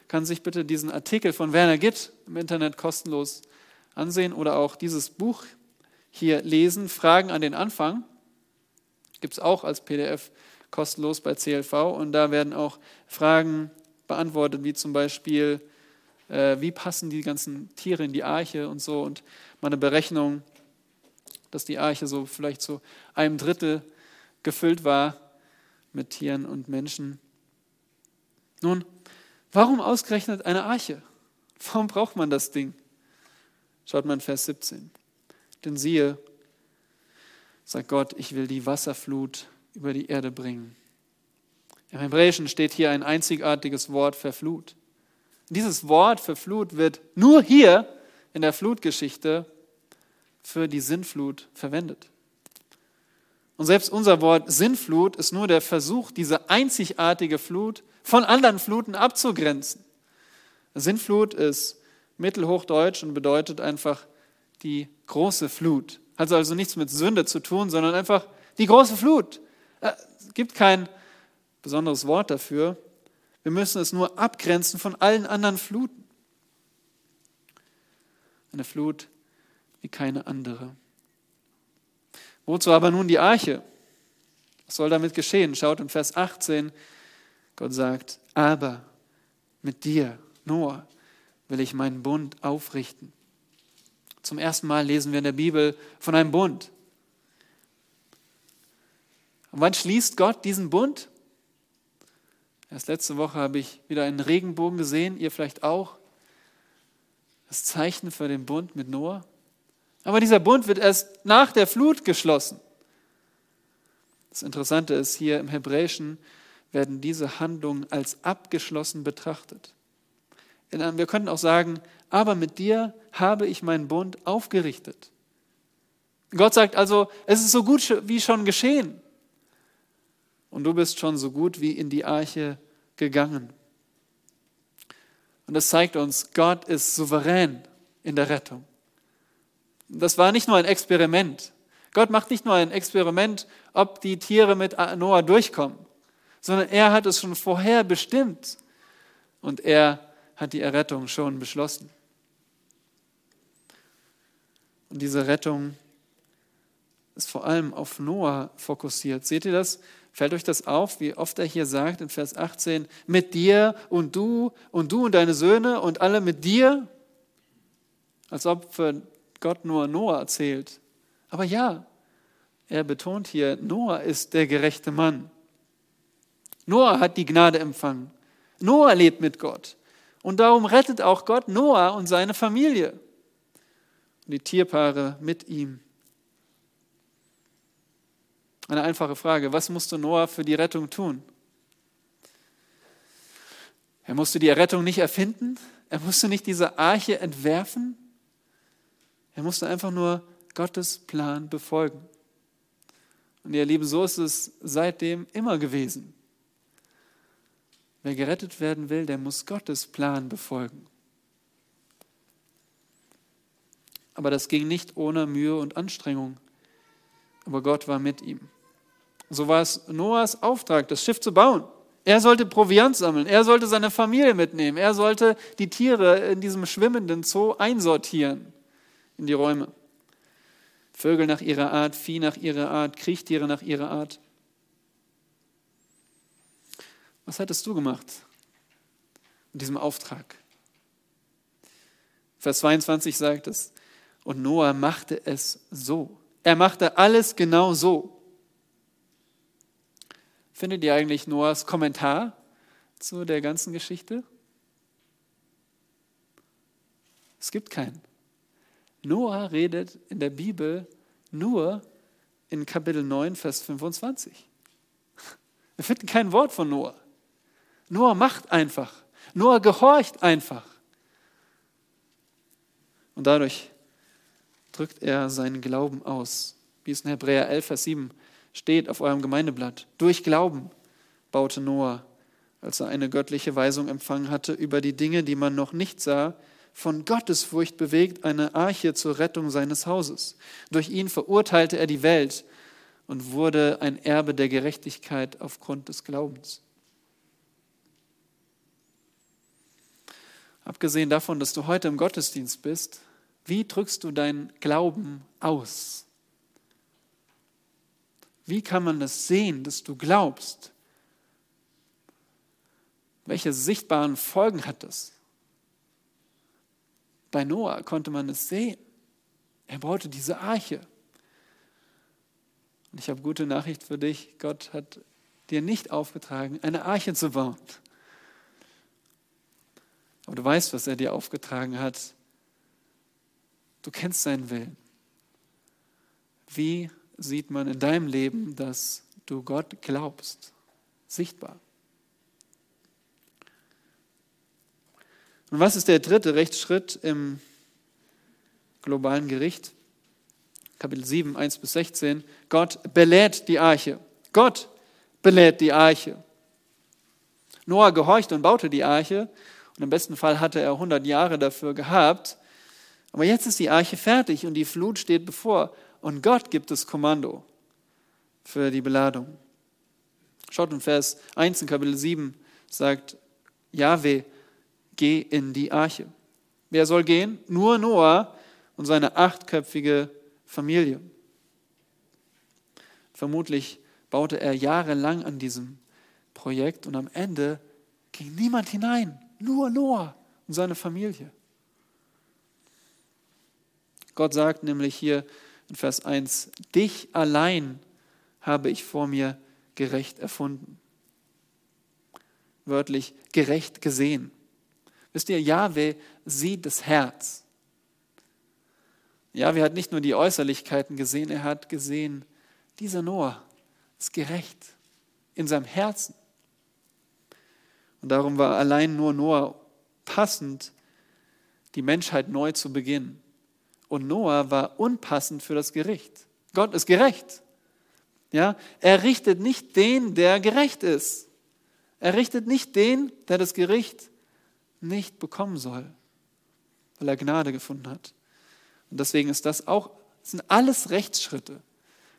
kann sich bitte diesen Artikel von Werner Gitt im Internet kostenlos ansehen oder auch dieses Buch hier lesen. Fragen an den Anfang gibt es auch als PDF kostenlos bei CLV und da werden auch Fragen beantwortet, wie zum Beispiel, äh, wie passen die ganzen Tiere in die Arche und so und mal eine Berechnung, dass die Arche so vielleicht zu einem Drittel gefüllt war mit Tieren und Menschen. Nun, warum ausgerechnet eine Arche? Warum braucht man das Ding? Schaut mal in Vers 17. Denn siehe, sagt Gott, ich will die Wasserflut über die Erde bringen. Im Hebräischen steht hier ein einzigartiges Wort für Flut. Dieses Wort für Flut wird nur hier in der Flutgeschichte für die Sinnflut verwendet. Und selbst unser Wort Sinnflut ist nur der Versuch, diese einzigartige Flut von anderen Fluten abzugrenzen. Sinnflut ist mittelhochdeutsch und bedeutet einfach die große Flut. Hat also nichts mit Sünde zu tun, sondern einfach die große Flut. Äh, es gibt kein besonderes Wort dafür. Wir müssen es nur abgrenzen von allen anderen Fluten. Eine Flut wie keine andere. Wozu aber nun die Arche? Was soll damit geschehen? Schaut in Vers 18, Gott sagt, aber mit dir, Noah, will ich meinen Bund aufrichten. Zum ersten Mal lesen wir in der Bibel von einem Bund. Und wann schließt Gott diesen Bund? Erst letzte Woche habe ich wieder einen Regenbogen gesehen, ihr vielleicht auch. Das Zeichen für den Bund mit Noah. Aber dieser Bund wird erst nach der Flut geschlossen. Das Interessante ist, hier im Hebräischen werden diese Handlungen als abgeschlossen betrachtet. Wir könnten auch sagen, aber mit dir habe ich meinen Bund aufgerichtet. Gott sagt also, es ist so gut wie schon geschehen. Und du bist schon so gut wie in die Arche gegangen. Und das zeigt uns, Gott ist souverän in der Rettung das war nicht nur ein Experiment. Gott macht nicht nur ein Experiment, ob die Tiere mit Noah durchkommen, sondern er hat es schon vorher bestimmt und er hat die Errettung schon beschlossen. Und diese Rettung ist vor allem auf Noah fokussiert. Seht ihr das? Fällt euch das auf, wie oft er hier sagt in Vers 18, mit dir und du und du und deine Söhne und alle mit dir? Als ob für Gott nur Noah erzählt. Aber ja, er betont hier, Noah ist der gerechte Mann. Noah hat die Gnade empfangen. Noah lebt mit Gott. Und darum rettet auch Gott Noah und seine Familie. Und die Tierpaare mit ihm. Eine einfache Frage. Was musste Noah für die Rettung tun? Er musste die Errettung nicht erfinden. Er musste nicht diese Arche entwerfen. Er musste einfach nur Gottes Plan befolgen. Und ihr Lieben, so ist es seitdem immer gewesen. Wer gerettet werden will, der muss Gottes Plan befolgen. Aber das ging nicht ohne Mühe und Anstrengung. Aber Gott war mit ihm. So war es Noahs Auftrag, das Schiff zu bauen. Er sollte Proviant sammeln, er sollte seine Familie mitnehmen, er sollte die Tiere in diesem schwimmenden Zoo einsortieren in die Räume. Vögel nach ihrer Art, Vieh nach ihrer Art, Kriechtiere nach ihrer Art. Was hattest du gemacht mit diesem Auftrag? Vers 22 sagt es, und Noah machte es so. Er machte alles genau so. Findet ihr eigentlich Noahs Kommentar zu der ganzen Geschichte? Es gibt keinen. Noah redet in der Bibel nur in Kapitel 9, Vers 25. Wir finden kein Wort von Noah. Noah macht einfach. Noah gehorcht einfach. Und dadurch drückt er seinen Glauben aus. Wie es in Hebräer 11, Vers 7 steht auf eurem Gemeindeblatt. Durch Glauben baute Noah, als er eine göttliche Weisung empfangen hatte über die Dinge, die man noch nicht sah, von Gottesfurcht bewegt, eine Arche zur Rettung seines Hauses. Durch ihn verurteilte er die Welt und wurde ein Erbe der Gerechtigkeit aufgrund des Glaubens. Abgesehen davon, dass du heute im Gottesdienst bist, wie drückst du deinen Glauben aus? Wie kann man das sehen, dass du glaubst? Welche sichtbaren Folgen hat das? Bei Noah konnte man es sehen. Er baute diese Arche. Und ich habe gute Nachricht für dich. Gott hat dir nicht aufgetragen, eine Arche zu bauen. Aber du weißt, was er dir aufgetragen hat. Du kennst seinen Willen. Wie sieht man in deinem Leben, dass du Gott glaubst? Sichtbar. Und was ist der dritte Rechtsschritt im globalen Gericht? Kapitel 7, 1 bis 16. Gott belädt die Arche. Gott belädt die Arche. Noah gehorchte und baute die Arche und im besten Fall hatte er 100 Jahre dafür gehabt. Aber jetzt ist die Arche fertig und die Flut steht bevor und Gott gibt das Kommando für die Beladung. Schaut in Vers 1 in Kapitel 7 sagt Jahwe, geh in die Arche. Wer soll gehen? Nur Noah und seine achtköpfige Familie. Vermutlich baute er jahrelang an diesem Projekt und am Ende ging niemand hinein, nur Noah und seine Familie. Gott sagt nämlich hier in Vers 1, dich allein habe ich vor mir gerecht erfunden. Wörtlich gerecht gesehen. Wisst ihr, Jahwe sieht das Herz. Jahwe hat nicht nur die Äußerlichkeiten gesehen, er hat gesehen, dieser Noah ist gerecht in seinem Herzen. Und darum war allein nur Noah passend, die Menschheit neu zu beginnen. Und Noah war unpassend für das Gericht. Gott ist gerecht. Ja, er richtet nicht den, der gerecht ist. Er richtet nicht den, der das Gericht nicht bekommen soll, weil er Gnade gefunden hat. Und deswegen ist das auch, sind alles Rechtsschritte.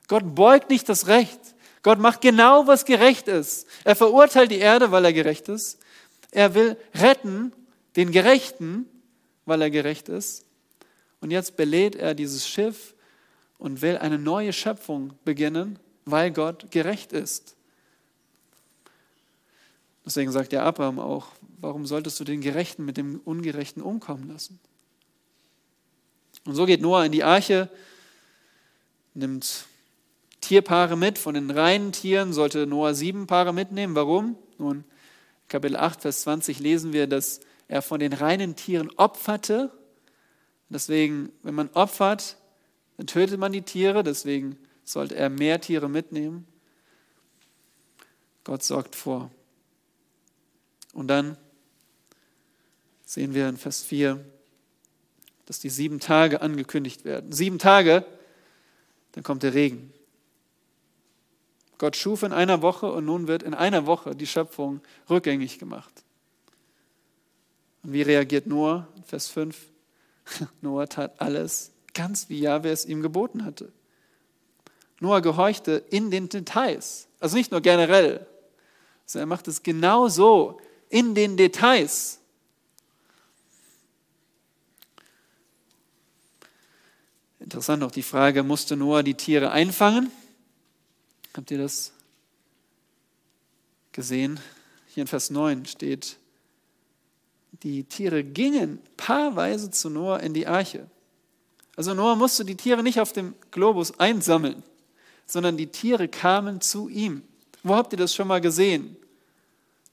Gott beugt nicht das Recht. Gott macht genau, was gerecht ist. Er verurteilt die Erde, weil er gerecht ist. Er will retten den Gerechten, weil er gerecht ist. Und jetzt belädt er dieses Schiff und will eine neue Schöpfung beginnen, weil Gott gerecht ist. Deswegen sagt der Abraham auch, warum solltest du den Gerechten mit dem Ungerechten umkommen lassen? Und so geht Noah in die Arche, nimmt Tierpaare mit. Von den reinen Tieren sollte Noah sieben Paare mitnehmen. Warum? Nun, Kapitel 8, Vers 20 lesen wir, dass er von den reinen Tieren opferte. Deswegen, wenn man opfert, dann tötet man die Tiere. Deswegen sollte er mehr Tiere mitnehmen. Gott sorgt vor. Und dann sehen wir in Vers 4, dass die sieben Tage angekündigt werden. Sieben Tage, dann kommt der Regen. Gott schuf in einer Woche und nun wird in einer Woche die Schöpfung rückgängig gemacht. Und wie reagiert Noah? Vers 5. Noah tat alles ganz wie Jahwe es ihm geboten hatte. Noah gehorchte in den Details, also nicht nur generell, sondern er macht es genau so, in den Details. Interessant auch die Frage, musste Noah die Tiere einfangen? Habt ihr das gesehen? Hier in Vers 9 steht, die Tiere gingen paarweise zu Noah in die Arche. Also Noah musste die Tiere nicht auf dem Globus einsammeln, sondern die Tiere kamen zu ihm. Wo habt ihr das schon mal gesehen?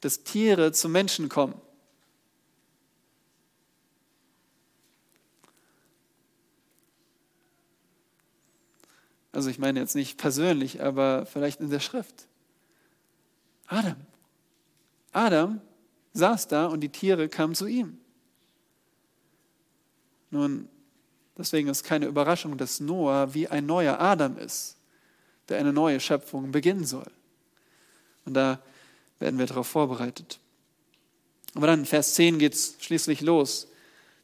dass Tiere zu Menschen kommen. Also ich meine jetzt nicht persönlich, aber vielleicht in der Schrift. Adam. Adam saß da und die Tiere kamen zu ihm. Nun, deswegen ist keine Überraschung, dass Noah wie ein neuer Adam ist, der eine neue Schöpfung beginnen soll. Und da werden wir darauf vorbereitet. Aber dann in Vers 10 geht es schließlich los.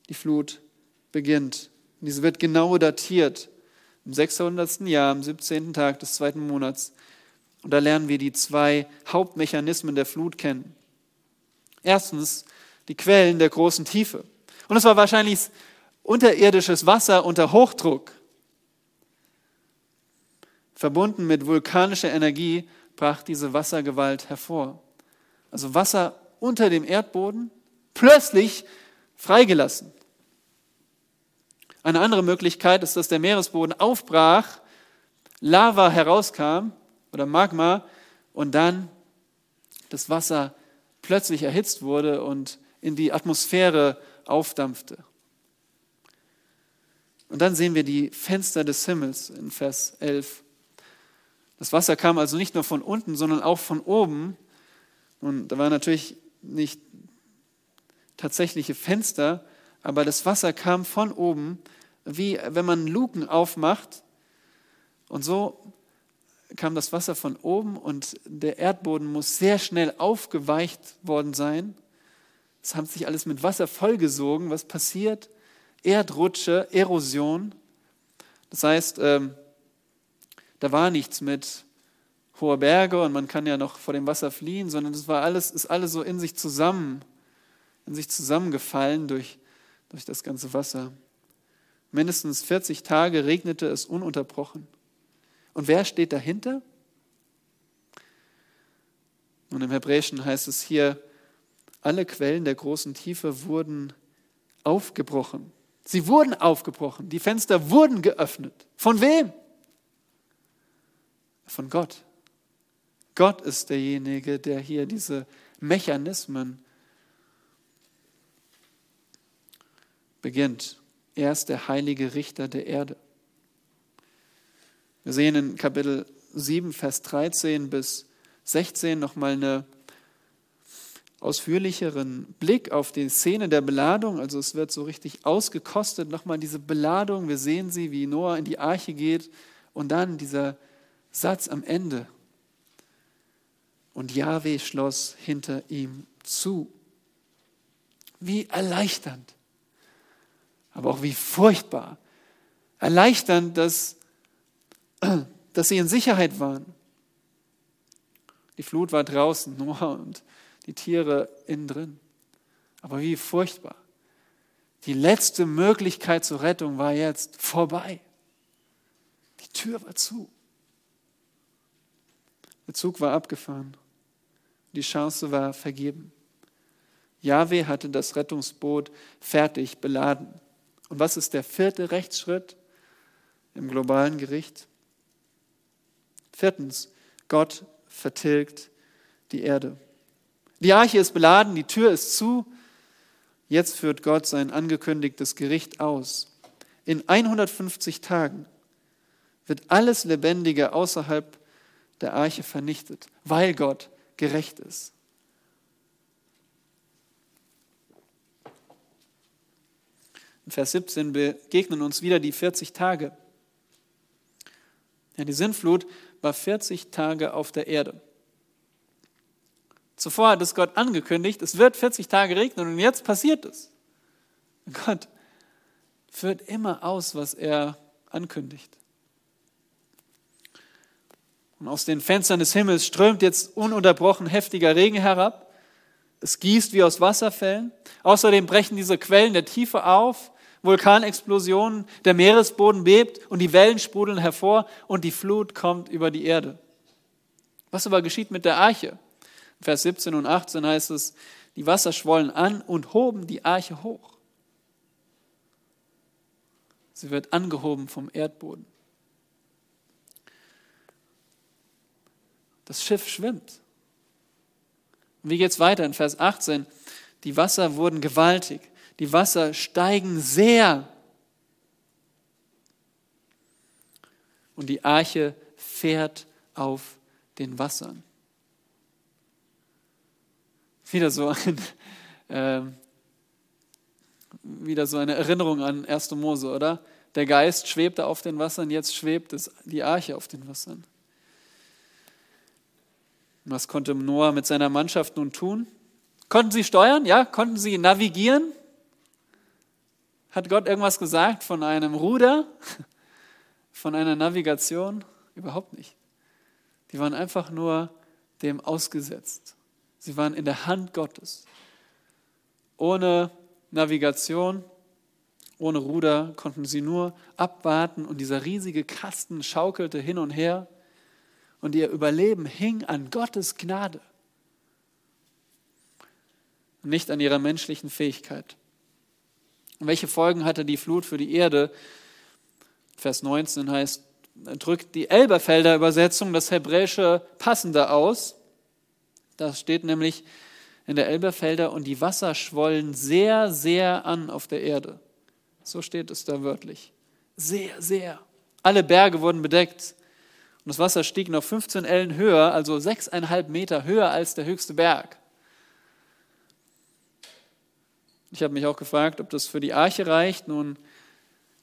Die Flut beginnt. Und diese wird genau datiert. Im 600. Jahr, am 17. Tag des zweiten Monats. Und da lernen wir die zwei Hauptmechanismen der Flut kennen. Erstens die Quellen der großen Tiefe. Und es war wahrscheinlich unterirdisches Wasser unter Hochdruck. Verbunden mit vulkanischer Energie brach diese Wassergewalt hervor also Wasser unter dem Erdboden, plötzlich freigelassen. Eine andere Möglichkeit ist, dass der Meeresboden aufbrach, Lava herauskam oder Magma und dann das Wasser plötzlich erhitzt wurde und in die Atmosphäre aufdampfte. Und dann sehen wir die Fenster des Himmels in Vers 11. Das Wasser kam also nicht nur von unten, sondern auch von oben. Und da waren natürlich nicht tatsächliche Fenster, aber das Wasser kam von oben, wie wenn man Luken aufmacht. Und so kam das Wasser von oben und der Erdboden muss sehr schnell aufgeweicht worden sein. Es haben sich alles mit Wasser vollgesogen. Was passiert? Erdrutsche, Erosion. Das heißt, ähm, da war nichts mit hoher Berge und man kann ja noch vor dem Wasser fliehen, sondern es war alles, ist alles so in sich zusammen, in sich zusammengefallen durch, durch das ganze Wasser. Mindestens 40 Tage regnete es ununterbrochen. Und wer steht dahinter? Und im Hebräischen heißt es hier, alle Quellen der großen Tiefe wurden aufgebrochen. Sie wurden aufgebrochen, die Fenster wurden geöffnet. Von wem? Von Gott. Gott ist derjenige, der hier diese Mechanismen beginnt. Er ist der heilige Richter der Erde. Wir sehen in Kapitel 7, Vers 13 bis 16 nochmal einen ausführlicheren Blick auf die Szene der Beladung. Also es wird so richtig ausgekostet, nochmal diese Beladung. Wir sehen sie, wie Noah in die Arche geht und dann dieser Satz am Ende. Und Yahweh schloss hinter ihm zu. Wie erleichternd, aber auch wie furchtbar. Erleichternd, dass dass sie in Sicherheit waren. Die Flut war draußen, Noah und die Tiere innen drin. Aber wie furchtbar. Die letzte Möglichkeit zur Rettung war jetzt vorbei. Die Tür war zu. Der Zug war abgefahren. Die Chance war vergeben. Yahweh hatte das Rettungsboot fertig beladen. Und was ist der vierte Rechtsschritt im globalen Gericht? Viertens, Gott vertilgt die Erde. Die Arche ist beladen, die Tür ist zu. Jetzt führt Gott sein angekündigtes Gericht aus. In 150 Tagen wird alles Lebendige außerhalb der Arche vernichtet, weil Gott gerecht ist. In Vers 17 begegnen uns wieder die 40 Tage. Ja, die Sintflut war 40 Tage auf der Erde. Zuvor hat es Gott angekündigt, es wird 40 Tage regnen und jetzt passiert es. Gott führt immer aus, was er ankündigt. Und aus den Fenstern des Himmels strömt jetzt ununterbrochen heftiger Regen herab. Es gießt wie aus Wasserfällen. Außerdem brechen diese Quellen der Tiefe auf Vulkanexplosionen, der Meeresboden bebt und die Wellen sprudeln hervor und die Flut kommt über die Erde. Was aber geschieht mit der Arche? Vers 17 und 18 heißt es, die Wasser schwollen an und hoben die Arche hoch. Sie wird angehoben vom Erdboden. Das Schiff schwimmt. Und wie geht es weiter in Vers 18? Die Wasser wurden gewaltig. Die Wasser steigen sehr. Und die Arche fährt auf den Wassern. Wieder so, ein, äh, wieder so eine Erinnerung an 1. Mose, oder? Der Geist schwebte auf den Wassern, jetzt schwebt es, die Arche auf den Wassern. Was konnte Noah mit seiner Mannschaft nun tun? Konnten sie steuern? Ja, konnten sie navigieren? Hat Gott irgendwas gesagt von einem Ruder, von einer Navigation? Überhaupt nicht. Die waren einfach nur dem ausgesetzt. Sie waren in der Hand Gottes. Ohne Navigation, ohne Ruder konnten sie nur abwarten und dieser riesige Kasten schaukelte hin und her und ihr Überleben hing an Gottes Gnade, nicht an ihrer menschlichen Fähigkeit. Und welche Folgen hatte die Flut für die Erde? Vers 19 heißt, drückt die Elberfelder Übersetzung das Hebräische passender aus. Da steht nämlich in der Elberfelder und die Wasser schwollen sehr, sehr an auf der Erde. So steht es da wörtlich. sehr, sehr. Alle Berge wurden bedeckt. Und das Wasser stieg noch 15 Ellen höher, also sechseinhalb Meter höher als der höchste Berg. Ich habe mich auch gefragt, ob das für die Arche reicht. Nun,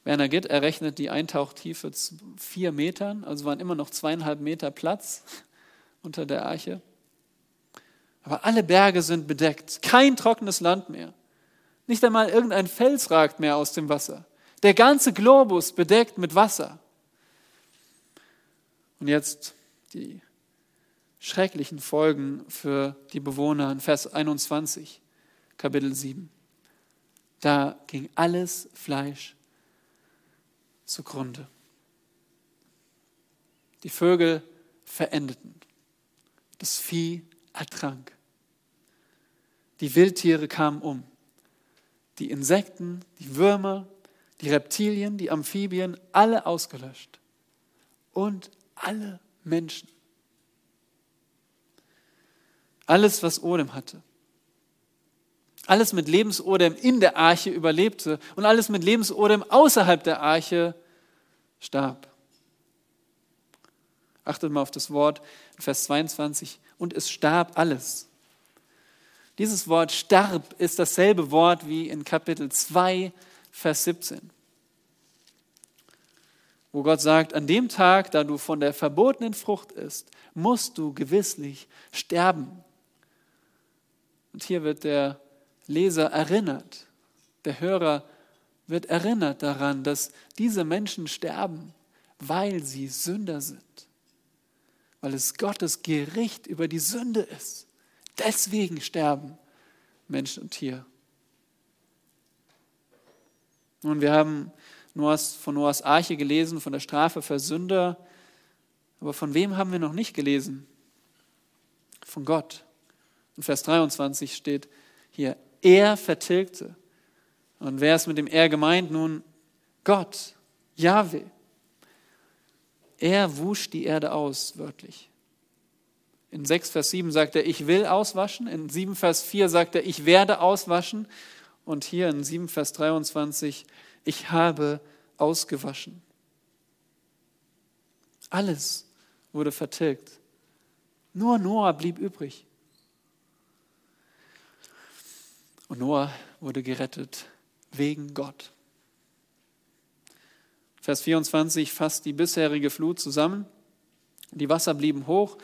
Werner Gitt errechnet die Eintauchtiefe zu vier Metern, also waren immer noch zweieinhalb Meter Platz unter der Arche. Aber alle Berge sind bedeckt, kein trockenes Land mehr. Nicht einmal irgendein Fels ragt mehr aus dem Wasser. Der ganze Globus bedeckt mit Wasser. Und jetzt die schrecklichen Folgen für die Bewohner in Vers 21, Kapitel 7. Da ging alles Fleisch zugrunde. Die Vögel verendeten. Das Vieh ertrank. Die Wildtiere kamen um. Die Insekten, die Würmer, die Reptilien, die Amphibien, alle ausgelöscht. Und alle Menschen. Alles, was Odem hatte. Alles mit Lebensodem in der Arche überlebte und alles mit Lebensodem außerhalb der Arche starb. Achtet mal auf das Wort Vers 22. Und es starb alles. Dieses Wort starb ist dasselbe Wort wie in Kapitel 2, Vers 17, wo Gott sagt, an dem Tag, da du von der verbotenen Frucht isst, musst du gewisslich sterben. Und hier wird der Leser erinnert, der Hörer wird erinnert daran, dass diese Menschen sterben, weil sie Sünder sind, weil es Gottes Gericht über die Sünde ist. Deswegen sterben Mensch und Tier. Nun, wir haben Noahs, von Noahs Arche gelesen, von der Strafe für Sünder. Aber von wem haben wir noch nicht gelesen? Von Gott. In Vers 23 steht hier, er vertilgte. Und wer ist mit dem Er gemeint? Nun, Gott, Yahweh. Er wusch die Erde aus, wörtlich. In 6 Vers 7 sagt er, ich will auswaschen. In 7 Vers 4 sagt er, ich werde auswaschen. Und hier in 7 Vers 23, ich habe ausgewaschen. Alles wurde vertilgt. Nur Noah blieb übrig. Und Noah wurde gerettet wegen Gott. Vers 24 fasst die bisherige Flut zusammen. Die Wasser blieben hoch.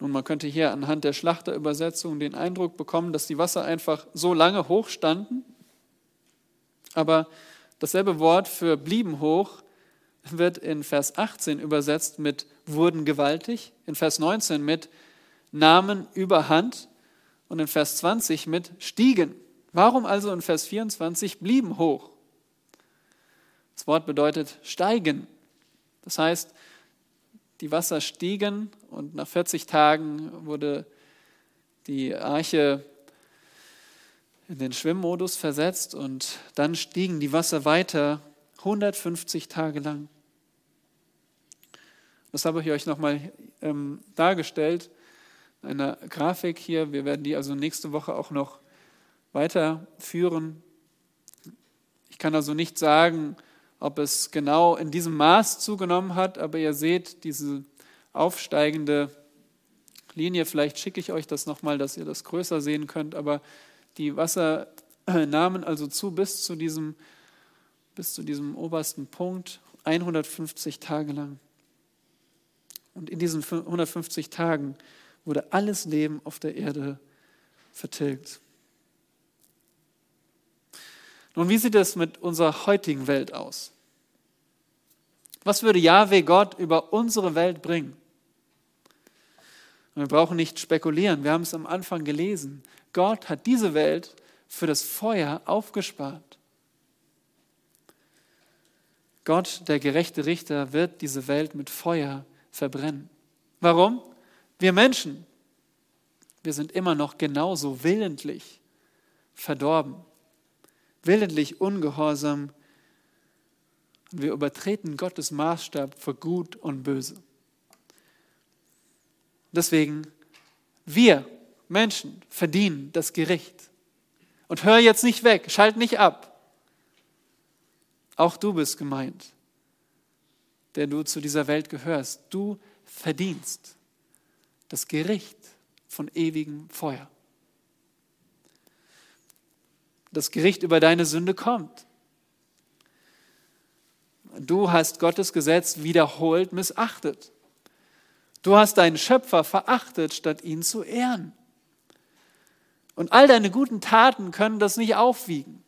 Nun, man könnte hier anhand der Schlachterübersetzung den Eindruck bekommen, dass die Wasser einfach so lange hoch standen. Aber dasselbe Wort für blieben hoch wird in Vers 18 übersetzt mit wurden gewaltig, in Vers 19 mit nahmen überhand und in Vers 20 mit stiegen. Warum also in Vers 24 blieben hoch? Das Wort bedeutet steigen. Das heißt, die Wasser stiegen und nach 40 Tagen wurde die Arche in den Schwimmmodus versetzt und dann stiegen die Wasser weiter 150 Tage lang. Das habe ich euch nochmal ähm, dargestellt, in einer Grafik hier. Wir werden die also nächste Woche auch noch weiterführen. Ich kann also nicht sagen, ob es genau in diesem Maß zugenommen hat, aber ihr seht diese aufsteigende Linie. Vielleicht schicke ich euch das nochmal, dass ihr das größer sehen könnt, aber die Wasser nahmen also zu bis zu diesem, bis zu diesem obersten Punkt, 150 Tage lang. Und in diesen 150 Tagen wurde alles Leben auf der Erde vertilgt. Nun, wie sieht es mit unserer heutigen Welt aus? Was würde Yahweh Gott über unsere Welt bringen? Und wir brauchen nicht spekulieren, wir haben es am Anfang gelesen. Gott hat diese Welt für das Feuer aufgespart. Gott, der gerechte Richter, wird diese Welt mit Feuer verbrennen. Warum? Wir Menschen, wir sind immer noch genauso willentlich verdorben willentlich ungehorsam und wir übertreten Gottes Maßstab für gut und böse. Deswegen, wir Menschen verdienen das Gericht. Und hör jetzt nicht weg, schalt nicht ab. Auch du bist gemeint. der du zu dieser Welt gehörst. Du verdienst das Gericht von ewigem Feuer. Das Gericht über deine Sünde kommt. Du hast Gottes Gesetz wiederholt missachtet. Du hast deinen Schöpfer verachtet, statt ihn zu ehren. Und all deine guten Taten können das nicht aufwiegen.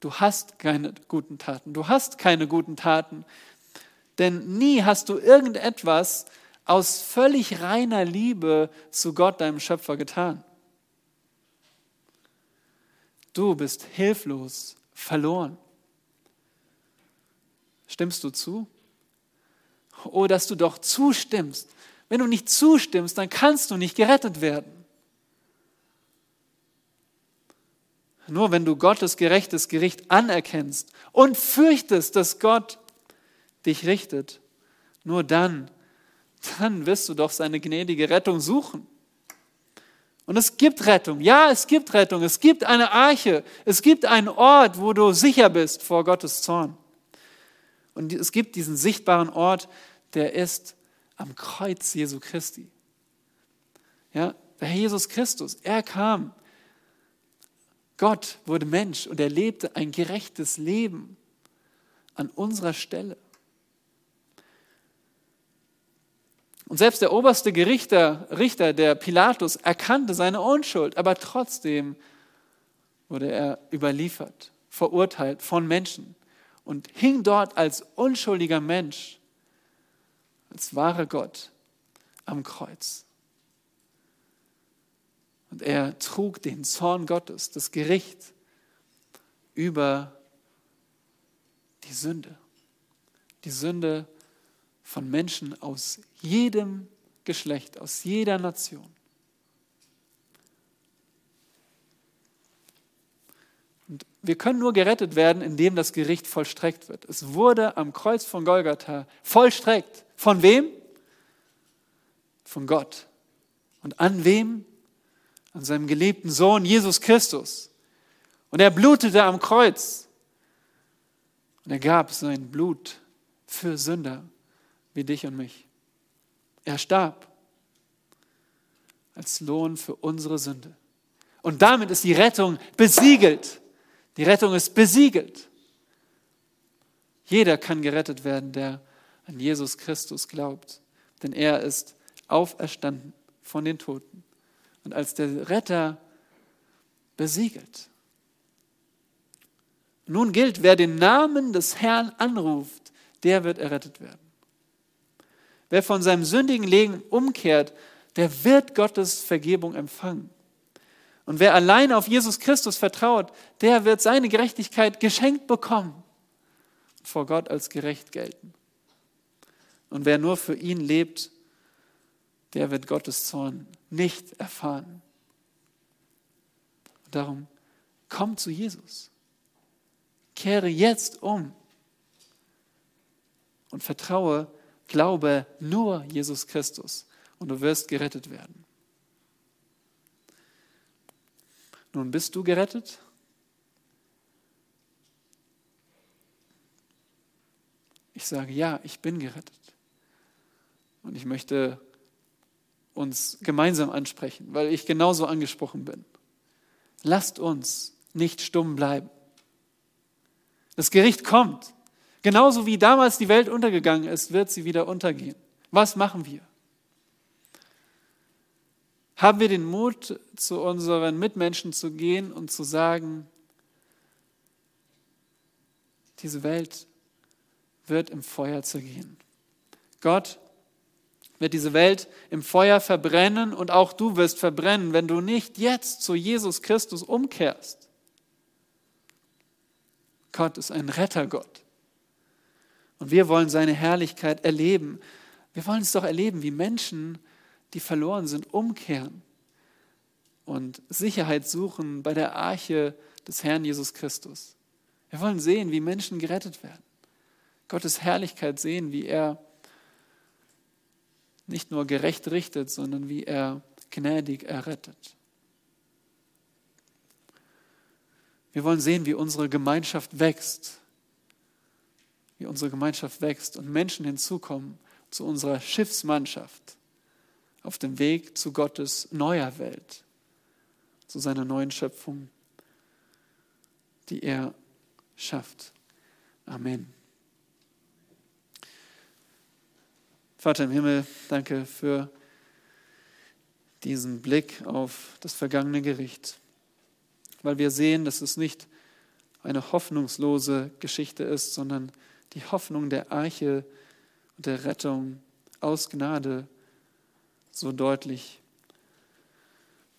Du hast keine guten Taten. Du hast keine guten Taten. Denn nie hast du irgendetwas aus völlig reiner Liebe zu Gott, deinem Schöpfer, getan. Du bist hilflos verloren. Stimmst du zu? Oh, dass du doch zustimmst. Wenn du nicht zustimmst, dann kannst du nicht gerettet werden. Nur wenn du Gottes gerechtes Gericht anerkennst und fürchtest, dass Gott dich richtet, nur dann, dann wirst du doch seine gnädige Rettung suchen. Und es gibt Rettung. Ja, es gibt Rettung. Es gibt eine Arche. Es gibt einen Ort, wo du sicher bist vor Gottes Zorn. Und es gibt diesen sichtbaren Ort, der ist am Kreuz Jesu Christi. Ja, der Herr Jesus Christus, er kam Gott wurde Mensch und er lebte ein gerechtes Leben an unserer Stelle. Und selbst der oberste Gerichter, Richter, der Pilatus, erkannte seine Unschuld, aber trotzdem wurde er überliefert, verurteilt von Menschen und hing dort als unschuldiger Mensch, als wahre Gott am Kreuz. Und er trug den Zorn Gottes, das Gericht über die Sünde. Die Sünde von Menschen aus jedem Geschlecht, aus jeder Nation. Und wir können nur gerettet werden, indem das Gericht vollstreckt wird. Es wurde am Kreuz von Golgatha vollstreckt. Von wem? Von Gott. Und an wem? an seinem geliebten Sohn Jesus Christus. Und er blutete am Kreuz. Und er gab sein Blut für Sünder wie dich und mich. Er starb als Lohn für unsere Sünde. Und damit ist die Rettung besiegelt. Die Rettung ist besiegelt. Jeder kann gerettet werden, der an Jesus Christus glaubt, denn er ist auferstanden von den Toten und als der Retter besiegelt. Nun gilt, wer den Namen des Herrn anruft, der wird errettet werden. Wer von seinem sündigen Leben umkehrt, der wird Gottes Vergebung empfangen. Und wer allein auf Jesus Christus vertraut, der wird seine Gerechtigkeit geschenkt bekommen und vor Gott als gerecht gelten. Und wer nur für ihn lebt, der wird Gottes Zorn nicht erfahren. Und darum, komm zu Jesus. Kehre jetzt um und vertraue, glaube nur Jesus Christus und du wirst gerettet werden. Nun bist du gerettet? Ich sage ja, ich bin gerettet. Und ich möchte uns gemeinsam ansprechen, weil ich genauso angesprochen bin. Lasst uns nicht stumm bleiben. Das Gericht kommt. Genauso wie damals die Welt untergegangen ist, wird sie wieder untergehen. Was machen wir? Haben wir den Mut, zu unseren Mitmenschen zu gehen und zu sagen, diese Welt wird im Feuer zergehen. Gott wird diese Welt im Feuer verbrennen und auch du wirst verbrennen, wenn du nicht jetzt zu Jesus Christus umkehrst. Gott ist ein Rettergott. Und wir wollen seine Herrlichkeit erleben. Wir wollen es doch erleben, wie Menschen, die verloren sind, umkehren und Sicherheit suchen bei der Arche des Herrn Jesus Christus. Wir wollen sehen, wie Menschen gerettet werden. Gottes Herrlichkeit sehen, wie er nicht nur gerecht richtet, sondern wie er gnädig errettet. Wir wollen sehen, wie unsere Gemeinschaft wächst wie unsere Gemeinschaft wächst und Menschen hinzukommen zu unserer Schiffsmannschaft auf dem Weg zu Gottes neuer Welt, zu seiner neuen Schöpfung, die er schafft. Amen. Vater im Himmel, danke für diesen Blick auf das vergangene Gericht, weil wir sehen, dass es nicht eine hoffnungslose Geschichte ist, sondern die Hoffnung der Arche und der Rettung aus Gnade so deutlich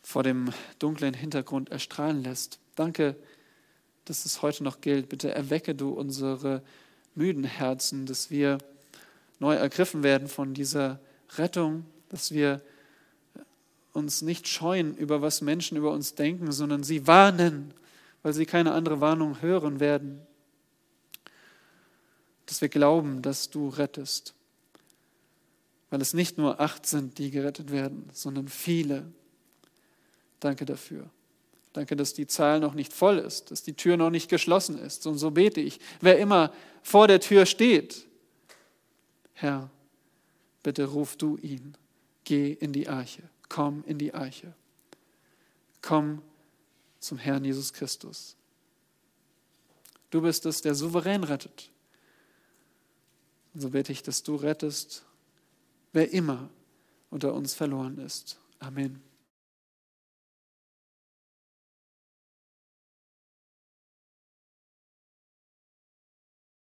vor dem dunklen Hintergrund erstrahlen lässt. Danke, dass es heute noch gilt. Bitte erwecke du unsere müden Herzen, dass wir neu ergriffen werden von dieser Rettung, dass wir uns nicht scheuen über was Menschen über uns denken, sondern sie warnen, weil sie keine andere Warnung hören werden. Dass wir glauben, dass du rettest, weil es nicht nur acht sind, die gerettet werden, sondern viele. Danke dafür. Danke, dass die Zahl noch nicht voll ist, dass die Tür noch nicht geschlossen ist. Und so bete ich, wer immer vor der Tür steht, Herr, bitte ruf du ihn, geh in die Arche, komm in die Arche, komm zum Herrn Jesus Christus. Du bist es, der souverän rettet. Und so bete ich, dass du rettest, wer immer unter uns verloren ist. Amen.